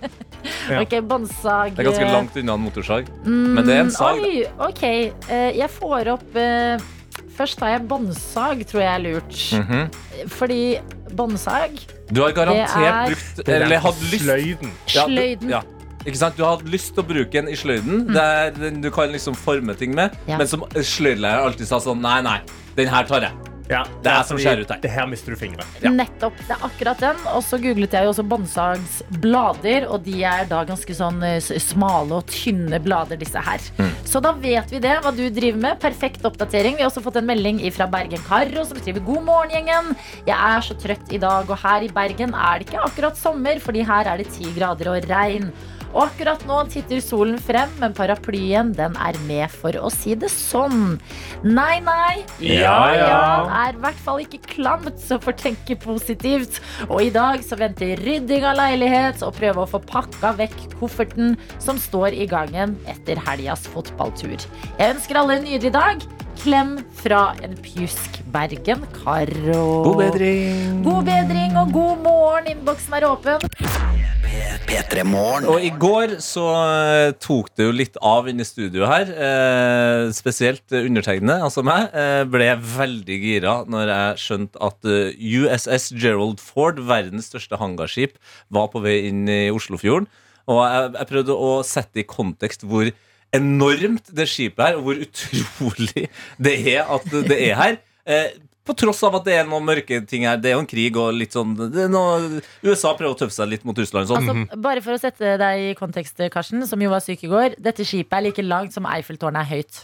Speaker 2: Ok, båndsag
Speaker 4: Det er ganske langt unna en motorsag. Men det er en sag.
Speaker 2: Oi, ok. Eh, jeg får opp eh, Først tar jeg båndsag, tror jeg er lurt.
Speaker 4: Mhm.
Speaker 2: Fordi båndsag
Speaker 4: Du har garantert
Speaker 2: er-
Speaker 4: brukt
Speaker 3: er
Speaker 4: Eller hatt lyst
Speaker 3: Sløyden.
Speaker 4: Ja, du- Ja. Ikke sant? Du har hatt lyst til å bruke den i sløyden, der den du kan liksom forme ting med,
Speaker 2: Ja.
Speaker 4: men som sløydlærer alltid sa sånn Nei, nei, den her tar jeg.
Speaker 3: Ja,
Speaker 4: Det er som skjer ut her.
Speaker 3: Det her mister du fingre.
Speaker 4: Ja.
Speaker 2: Nettopp. Det er akkurat den. Og så googlet jeg jo også båndsagsblader, og de er da ganske sånn eh, smale og tynne blader, disse her.
Speaker 4: Mm.
Speaker 2: Så da vet vi det, hva du driver med. Perfekt oppdatering. Vi har også fått en melding fra Bergen Karo som skriver God morgen, gjengen. Jeg er så trøtt i dag, og her i Bergen er det ikke akkurat sommer, fordi her er det ti grader og regn. Og akkurat nå titter solen frem, men paraplyen den er med for å si det sånn. Nei, nei.
Speaker 3: Ja, ja.
Speaker 2: Er i hvert fall ikke klamt, så får tenke positivt. Og i dag så venter rydding av leilighet og prøve å få pakka vekk kofferten som står i gangen etter helgas fotballtur. Jeg ønsker alle en nydelig dag. Klem fra en pjusk Bergen, Karo.
Speaker 4: God bedring.
Speaker 2: God bedring og god morgen. Innboksen er åpen.
Speaker 6: P3 Morgen.
Speaker 4: Og i går så eh, tok det jo litt av inne i studio her. Eh, spesielt undertegnede, altså meg, eh, ble veldig gira når jeg skjønte at eh, USS Gerald Ford, verdens største hangarskip, var på vei inn i Oslofjorden. Og jeg, jeg prøvde å sette i kontekst hvor enormt det skipet her, og hvor utrolig det er at det er her. Eh, på tross av at det er noen mørke ting her. Det er jo en krig og litt sånn det er noe, USA prøver å tøffe seg litt mot Russland. Sånn.
Speaker 2: Altså, bare for å sette deg i kontekst, Karsten, som jo var syk i går. Dette skipet er like langt som Eiffeltårnet er høyt.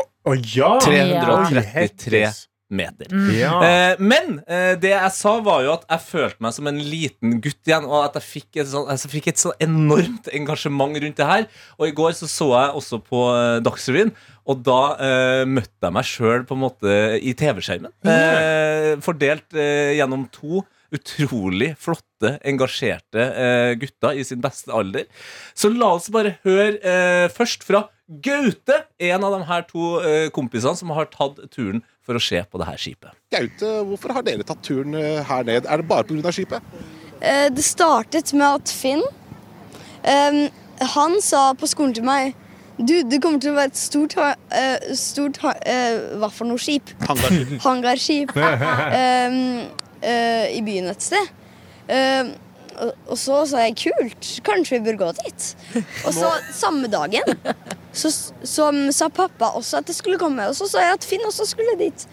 Speaker 3: Å ja!
Speaker 4: 333 meter.
Speaker 3: Ja.
Speaker 4: Eh, men eh, det jeg sa, var jo at jeg følte meg som en liten gutt igjen. Og at jeg fikk et sånn, altså, fikk et sånn enormt engasjement rundt det her. Og i går så, så jeg også på eh, Dagsrevyen, og da eh, møtte jeg meg sjøl på en måte i TV-skjermen. Eh, fordelt eh, gjennom to utrolig flotte, engasjerte eh, gutter i sin beste alder. Så la oss bare høre eh, først fra Gaute, en av de her to eh, kompisene som har tatt turen for å se på det her skipet.
Speaker 10: Gaute, hvorfor har dere tatt turen eh, her ned? Er det bare pga. skipet?
Speaker 11: Eh, Det startet med at Finn Han sa på skolen til meg Du, det kommer til å være et stort, ha- eh, stort ha- eh, Hva for noe skip?
Speaker 10: Hangarskip.
Speaker 11: Hangarskip um, eh, i byen et sted. Em, og, og så sa jeg kult, kanskje vi bør gå dit. Og så samme dagen så, så sa pappa også at det skulle komme. Og så sa jeg at Finn også skulle dit.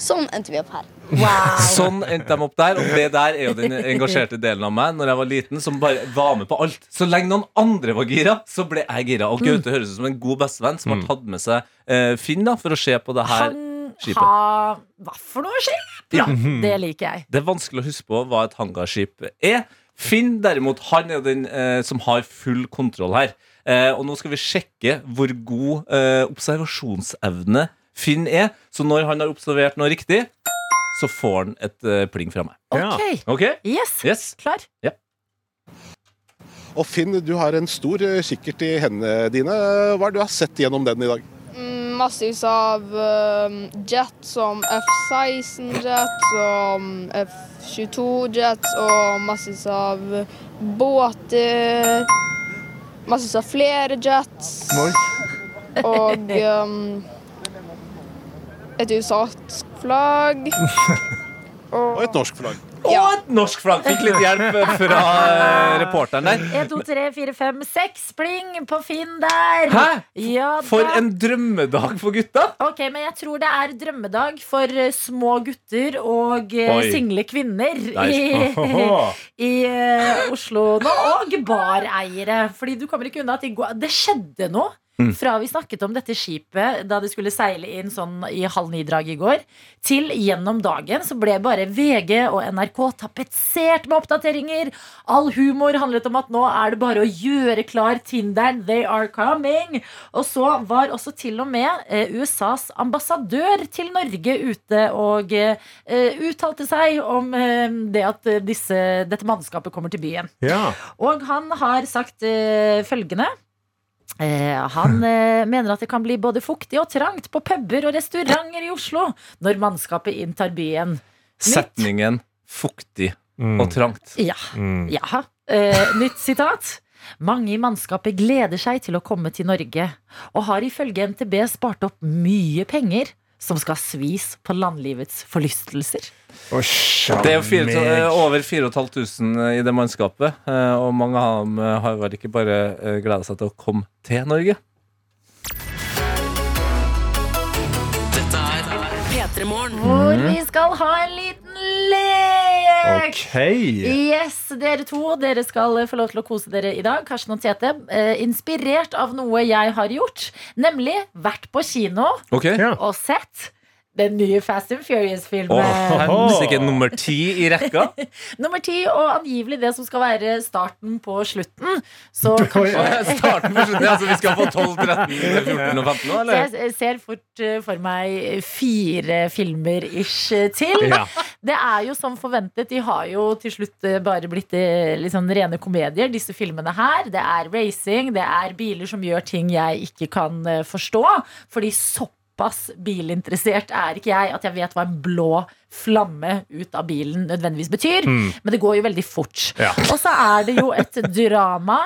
Speaker 11: Sånn endte vi opp her.
Speaker 4: Sånn endte de opp der, og det der er jo den engasjerte delen av meg Når jeg var liten, som bare var med på alt. Så lenge noen andre var gira, så ble jeg gira. Og Gaute høres ut som en god bestevenn som har tatt med seg eh, Finn da for å se på det her
Speaker 2: Han
Speaker 4: skipet.
Speaker 2: har Hva for noe skip?
Speaker 4: Ja.
Speaker 2: Det liker jeg.
Speaker 4: Det er vanskelig å huske på hva et hangarskip er. Finn derimot, han er den eh, som har full kontroll her. Eh, og nå skal vi sjekke hvor god eh, observasjonsevne Finn er. Så når han har observert noe riktig, så får han et eh, pling fra meg.
Speaker 2: Ok.
Speaker 4: Ok?
Speaker 2: Yes.
Speaker 4: Yes.
Speaker 2: Klar.
Speaker 10: Og Finn, du har en stor eh, kikkert i hendene dine. Hva er det du har sett gjennom den i dag?
Speaker 11: Massevis av jet som F-16-jet og F-22-jet og massevis av båter. Massevis av flere jets. Og um, et USA-flagg.
Speaker 10: Og et norsk flagg.
Speaker 4: Og et norsk flagg! Fikk litt hjelp fra eh, reporteren der.
Speaker 2: 1, 2, 3, 4, 5, 6 pling på Finn der.
Speaker 4: Hæ?
Speaker 2: Ja,
Speaker 4: For en drømmedag for gutta!
Speaker 2: Ok, men jeg tror det er drømmedag for eh, små gutter og eh,
Speaker 4: Oi.
Speaker 2: single kvinner i, i Oslo nå. Og bareiere. Fordi du kommer ikke unna at det skjedde noe.
Speaker 4: Mm.
Speaker 2: Fra vi snakket om dette skipet da det skulle seile inn sånn i halv ni-draget i går, til gjennom dagen så ble bare VG og NRK tapetsert med oppdateringer. All humor handlet om at nå er det bare å gjøre klar Tinderen. They are coming. Og så var også til og med eh, USAs ambassadør til Norge ute og eh, uttalte seg om eh, det at eh, disse, dette mannskapet kommer til byen.
Speaker 3: Ja.
Speaker 2: Og han har sagt eh, følgende. Eh, han eh, mener at det kan bli både fuktig og trangt på puber og restauranter i Oslo når mannskapet inntar byen.
Speaker 4: Setningen 'fuktig og trangt'.
Speaker 2: Ja. ja. Eh, nytt sitat. Mange i mannskapet gleder seg til å komme til Norge, og har ifølge NTB spart opp mye penger som skal svis på landlivets forlystelser.
Speaker 4: Det er jo fire, eh, over 4500 i det mannskapet, eh, og mange av dem eh, har vel ikke bare gleda seg til å komme til Norge.
Speaker 1: Dette er P3 Morgen.
Speaker 2: Hvor vi skal ha en liten lek!
Speaker 3: OK.
Speaker 2: Yes, dere to dere skal få lov til å kose dere i dag. Karsten og Tete. Eh, inspirert av noe jeg har gjort. Nemlig vært på kino
Speaker 4: okay.
Speaker 3: Ja.
Speaker 2: og sett Den nye Fast and Furious-filmen.
Speaker 4: Helsike nummer ti i rekka.
Speaker 2: Nummer ti, og angivelig det som skal være starten på slutten. Så kanskje
Speaker 4: Starten på slutten. Altså, vi skal få 12, 13, 14 og 15 nå,
Speaker 2: Så
Speaker 4: eller?
Speaker 2: jeg ser fort eh, for meg fire filmer-ish til.
Speaker 4: Ja.
Speaker 2: Det er jo som forventet. De har jo til slutt eh, bare blitt liksom, rene komedier, disse filmene her. Det er racing, det er biler som gjør ting jeg ikke kan eh, forstå. Fordi såpass bilinteressert er ikke jeg at jeg vet hva en blå flamme ut av bilen nødvendigvis betyr.
Speaker 3: Mm.
Speaker 2: Men det går jo veldig fort.
Speaker 3: Ja.
Speaker 2: Og så er det jo et drama.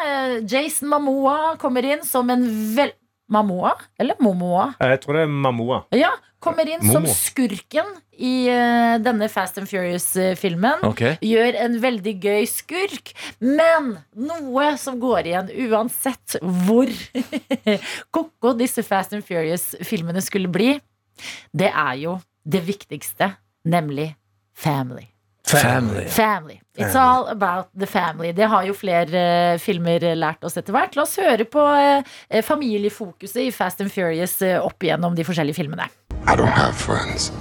Speaker 2: Jason Mamoa kommer inn som en vel... Mamoa? Eller Momoa?
Speaker 3: Jeg tror det er Mamoa.
Speaker 2: Ja, kommer inn som skurken i uh, denne Fast and Furious-filmen.
Speaker 4: Okay.
Speaker 2: Gjør en veldig gøy skurk, men noe som går igjen uansett hvor ko-ko disse Fast and Furious-filmene skulle bli, det er jo det viktigste, nemlig family.
Speaker 4: Family.
Speaker 2: Family. It's all about the family. Det har jo flere uh, filmer lært oss etter hvert. La oss høre på uh, familiefokuset i Fast and Furious uh, opp igjennom de forskjellige filmene.
Speaker 12: I don't have friends.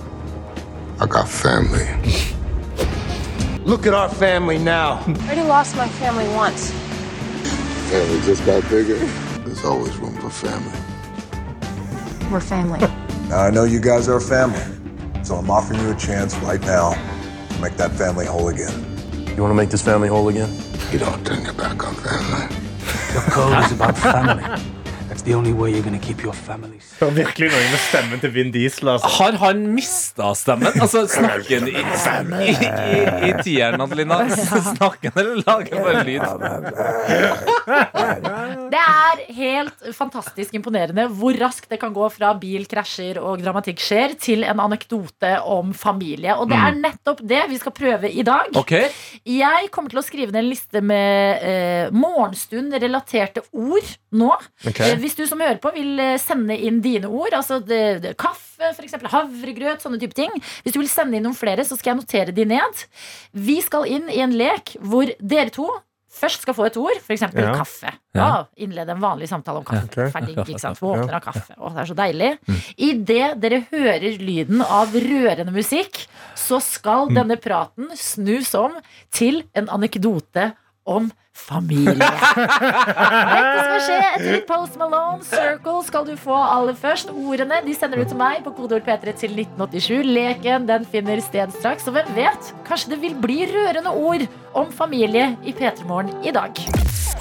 Speaker 12: I got family.
Speaker 13: Look at our family now.
Speaker 14: I already lost my family once.
Speaker 12: Family just got bigger. There's always room for family.
Speaker 14: We're family.
Speaker 15: Now, I know you guys are family, so I'm offering you a chance right now make that family whole again.
Speaker 16: You want to make this family whole again?
Speaker 12: You don't turn your back on family.
Speaker 13: Your code is about family. That's the only way you're gonna keep your family
Speaker 3: Det var virkelig noe med stemmen til Vin Diesel. Altså.
Speaker 4: Har han mista stemmen? Altså, snakker han i, i, i, i tieren, Adelina? Snakker han eller lager bare lyd?
Speaker 2: Det er helt fantastisk imponerende hvor raskt det kan gå fra bilkrasjer og dramatikk skjer, til en anekdote om familie. Og det er
Speaker 4: Mm.
Speaker 2: nettopp det vi skal prøve i dag.
Speaker 4: Okay.
Speaker 2: Jeg kommer til å skrive ned en liste med eh, morgenstund-relaterte ord nå.
Speaker 4: Ok.
Speaker 2: Eh, hvis du som hører på vil eh, sende inn dine ord, altså det, det, kaffe, for eksempel, havregrøt, sånne type ting. Hvis du vil sende inn noen flere, så skal jeg notere de ned. Vi skal inn i en lek hvor dere to først skal få et ord, f.eks.
Speaker 3: Ja.
Speaker 2: kaffe.
Speaker 3: Ja.
Speaker 2: Ja, innlede en vanlig samtale om kaffe.
Speaker 3: Ok.
Speaker 2: Ferdig, ikke sant? Våkner
Speaker 3: Ja.
Speaker 2: av kaffe. Å, det er så deilig. Idet dere hører lyden av rørende musikk, så skal denne praten snus om til en anekdote om familie. Dette skal skje etter litt Post Malone. Circle skal du få aller først. Ordene de sender du til meg på kodeord P3 til 1987. Leken den finner sted straks. Og hvem vet, kanskje det vil bli rørende ord om familie i P3 Morgen i dag.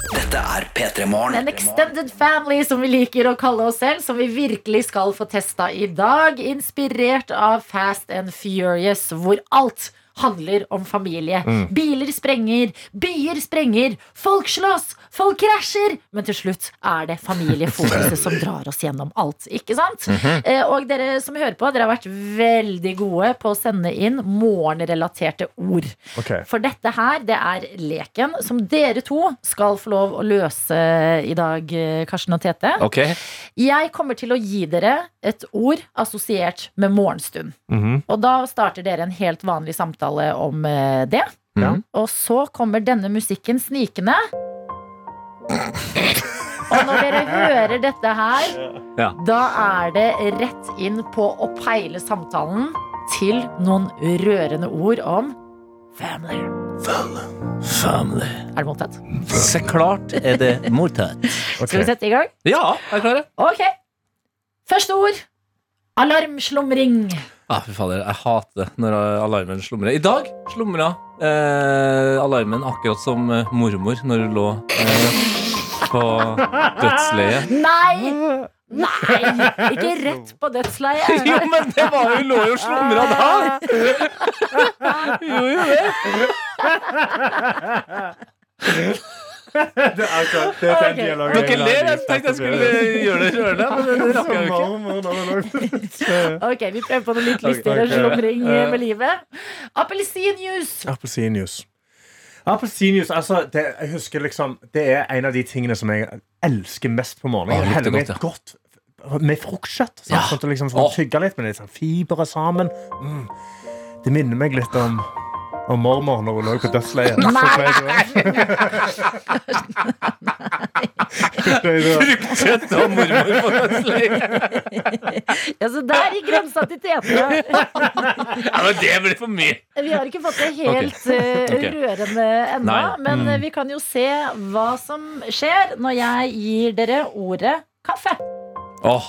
Speaker 6: Dette er P3 Morgen.
Speaker 2: En extended family, som vi liker å kalle oss selv, som vi virkelig skal få testa i dag. Inspirert av Fast and Furious, hvor alt handler om familie.
Speaker 17: Mm.
Speaker 2: Biler sprenger, byer sprenger, folk slåss, folk krasjer. Men til slutt er det familiefokuset som drar oss gjennom alt. Ikke sant?
Speaker 17: Mhm.
Speaker 2: Eh, Og dere som hører på, dere har vært veldig gode på å sende inn morgenrelaterte ord.
Speaker 3: Okay.
Speaker 2: For dette her, det er leken som dere to skal få lov å løse i dag, eh, Karsten og Tete.
Speaker 4: Okay.
Speaker 2: Jeg kommer til å gi dere et ord assosiert med morgenstund.
Speaker 3: Mhm.
Speaker 2: Og da starter dere en helt vanlig samtale om eh, det.
Speaker 3: Ja.
Speaker 2: Og så kommer denne musikken snikende. Og når dere hører dette her,
Speaker 4: Ja.
Speaker 2: da er det rett inn på å peile samtalen til noen rørende ord om family.
Speaker 4: Family. family.
Speaker 2: Er det mottatt?
Speaker 4: Så klart er det mottatt.
Speaker 2: Skal vi sette i gang?
Speaker 4: Ja, jeg er klar.
Speaker 2: Ok. Første ord. Alarmslumring.
Speaker 4: Ah, fy fader, jeg hater når alarmen slumrer. I dag slumra eh, alarmen akkurat som eh, mormor når hun lå eh, på dødsleiet.
Speaker 2: Nei! Nei! Ikke rett på dødsleiet.
Speaker 4: Jo, men det var jo lå jo og slumra da! Jo, jo, det.
Speaker 3: det er akkurat det er den dialogen
Speaker 4: Dere ler. Jeg tenkte jeg skulle gjøre det rørende, men det rakk jeg jo ikke.
Speaker 2: Ok, vi prøver på noe litt lystigere
Speaker 3: okay,
Speaker 2: slumring eh,
Speaker 3: Eh.
Speaker 2: med livet. Appelsinjuice.
Speaker 3: Appelsinjuice. Appelsinjuice, altså det, Jeg husker liksom Det er en av de tingene som jeg elsker mest på morgenen.
Speaker 4: Det
Speaker 3: Jeg heller
Speaker 4: lukter
Speaker 3: godt med fruktkjøtt. Sånn,
Speaker 4: Ja.
Speaker 3: Sånn at du liksom får
Speaker 4: Åh.
Speaker 3: tygge litt med litt sånn fibre sammen. Mm. Det minner meg litt om Og mormor når hun lå på dødsleiet.
Speaker 4: Fruktkjøtt og mormor på dødsleiet.
Speaker 2: Ja, så der gikk grensa til Tete.
Speaker 4: Ja, men det blir for mye.
Speaker 2: Vi har ikke fått det helt okay.
Speaker 4: Okay.
Speaker 2: Rørende ennå, men
Speaker 4: Mm.
Speaker 2: eh, vi kan jo se hva som skjer når jeg gir dere ordet kaffe.
Speaker 4: Åh,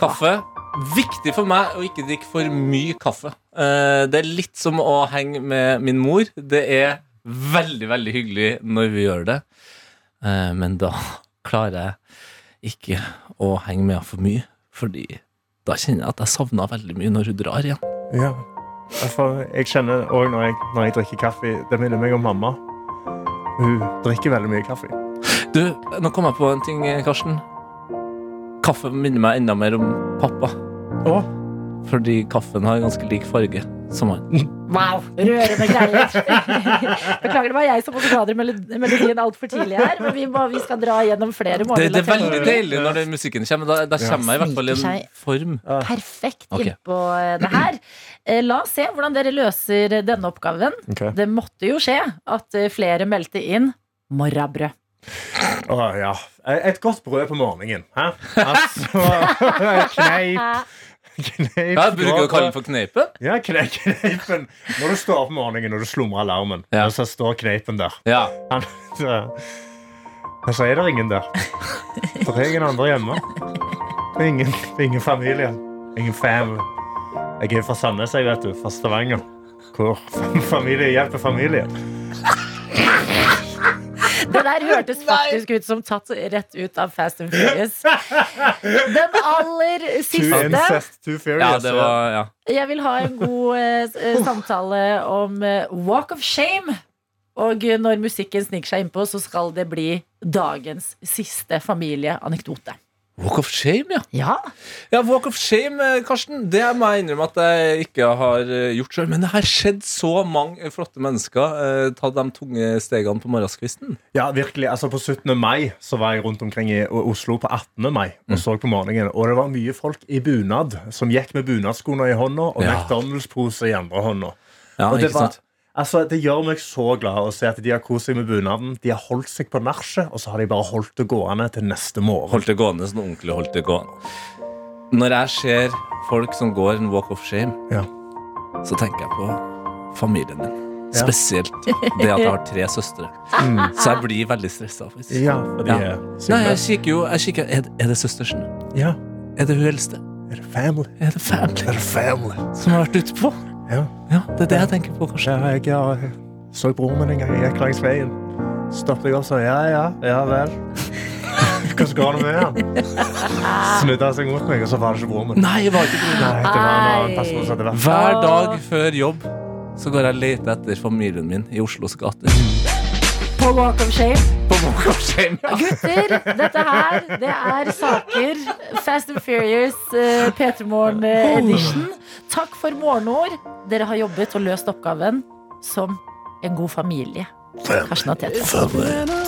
Speaker 4: kaffe. Viktig for meg å ikke drikke for mye kaffe. Eh, Det er litt som å henge med min mor. Det er veldig, veldig hyggelig når vi gjør det. Eh, Men da klarer jeg ikke å henge med henne for mye. Fordi da kjenner jeg at jeg savner veldig mye når hun drar igjen.
Speaker 3: Ja. For jeg kjenner også når når jeg drikker kaffe Det minner meg om mamma. Hun drikker veldig mye kaffe.
Speaker 4: Du, nå kom jeg på en ting, Karsten. Kaffe minner meg enda mer om pappa. Fordi kaffen har ganske lik farge som han.
Speaker 2: Wow, rørende greier. Beklager, det var jeg som måtte ta dere melodien altfor tidlig her. Men vi, må, vi skal dra gjennom flere
Speaker 4: Det, det er veldig deilig når den musikken kommer. Da, da kommer jeg i hvert fall i en form.
Speaker 2: perfekt innpå eh, det her. Eh, La oss se hvordan dere løser denne oppgaven.
Speaker 3: Okay.
Speaker 2: Det måtte jo skje at eh, flere meldte inn morrabrød.
Speaker 3: Å, ja. Et godt brød på morgenen. Hæ? Altså Kneip. Kneip.
Speaker 4: Ja, bruker du å kalle den for kneipen?
Speaker 3: Ja, kne kneipen. Når du står opp om morgenen og du slumrer alarmen, og så står kneipen der.
Speaker 4: Ja.
Speaker 3: Han, så, men så er det ingen der. Det er ingen andre hjemme. Det er ingen, det er ingen familie. Ingen family. Jeg er fra Sandnes, jeg vet du. Fra Stavanger. Hvor familie hjelper familie.
Speaker 2: Det der hørtes faktisk ut som tatt rett ut av Fast and Furious. Den aller
Speaker 3: Too
Speaker 2: siste.
Speaker 3: incest.
Speaker 4: Ja, det var ja.
Speaker 2: Jeg vil ha en god eh, eh, samtale om eh, Walk of Shame. Og når musikken sniker seg innpå, så skal det bli dagens siste familieanekdote.
Speaker 4: Walk of shame, ja.
Speaker 2: Ja.
Speaker 4: Ja, Walk of shame, eh, Karsten, det må jeg innrømme at jeg ikke har eh, gjort sjøl. Men det har skjedd så mange flotte mennesker eh, ta de tunge stegene på morgenskvisten.
Speaker 3: Ja, virkelig. Altså, på 17. mai så var jeg rundt omkring i Oslo på 18. mai
Speaker 4: Mm.
Speaker 3: og så på morgenen. Og det var mye folk i bunad som gikk med bunadskoene i hånda og
Speaker 4: Ja.
Speaker 3: McDonald's-pose i andre hånda.
Speaker 4: Ja,
Speaker 3: og det,
Speaker 4: ikke
Speaker 3: var,
Speaker 4: sant?
Speaker 3: Altså, det gjør meg så glad å se at de har kost seg med bunaden. De har holdt seg på nachet, og så har de bare holdt det gående til neste morgen.
Speaker 4: Holdt det gående sånn ordentlig holdt det gående. Når jeg ser folk som går en walk of shame,
Speaker 3: Ja.
Speaker 4: så tenker jeg på familien min.
Speaker 3: Ja.
Speaker 4: Spesielt det at jeg har tre søstre.
Speaker 3: Mm.
Speaker 4: Så jeg blir veldig stressa.
Speaker 3: Ja, ja.
Speaker 4: Nei, jeg kikker jo jeg kikker, er, det- det søstersen?
Speaker 3: Ja.
Speaker 4: Er det hun eldste?
Speaker 3: Er det family?
Speaker 4: Er det family?
Speaker 3: Er det family?
Speaker 4: Som har vært ute på?
Speaker 3: Ja.
Speaker 4: Ja, det er det jeg tenker på, kanskje.
Speaker 3: Ja, jeg, jeg, så broren min en gang. Jeg gikk langs veien. Stoppet jeg også. ja, ja, ja vel. Hvordan går det med han? Snudde han seg mot meg, og så var det ikke broren min.
Speaker 4: Nei, det var ikke broren.
Speaker 3: Nei, det var en annen person som hadde vært
Speaker 4: Hver dag før jobb så går jeg og leter etter familien min i Oslos gater.
Speaker 2: På Walk of Shame.
Speaker 4: På Walk of Shame, ja.
Speaker 2: Gutter, dette her, det er saker. Fast and Furious uh, P3 Morgen eh, edition. Takk for morgenord. Dere har jobbet og løst oppgaven som en god familie. Karsten og Tete.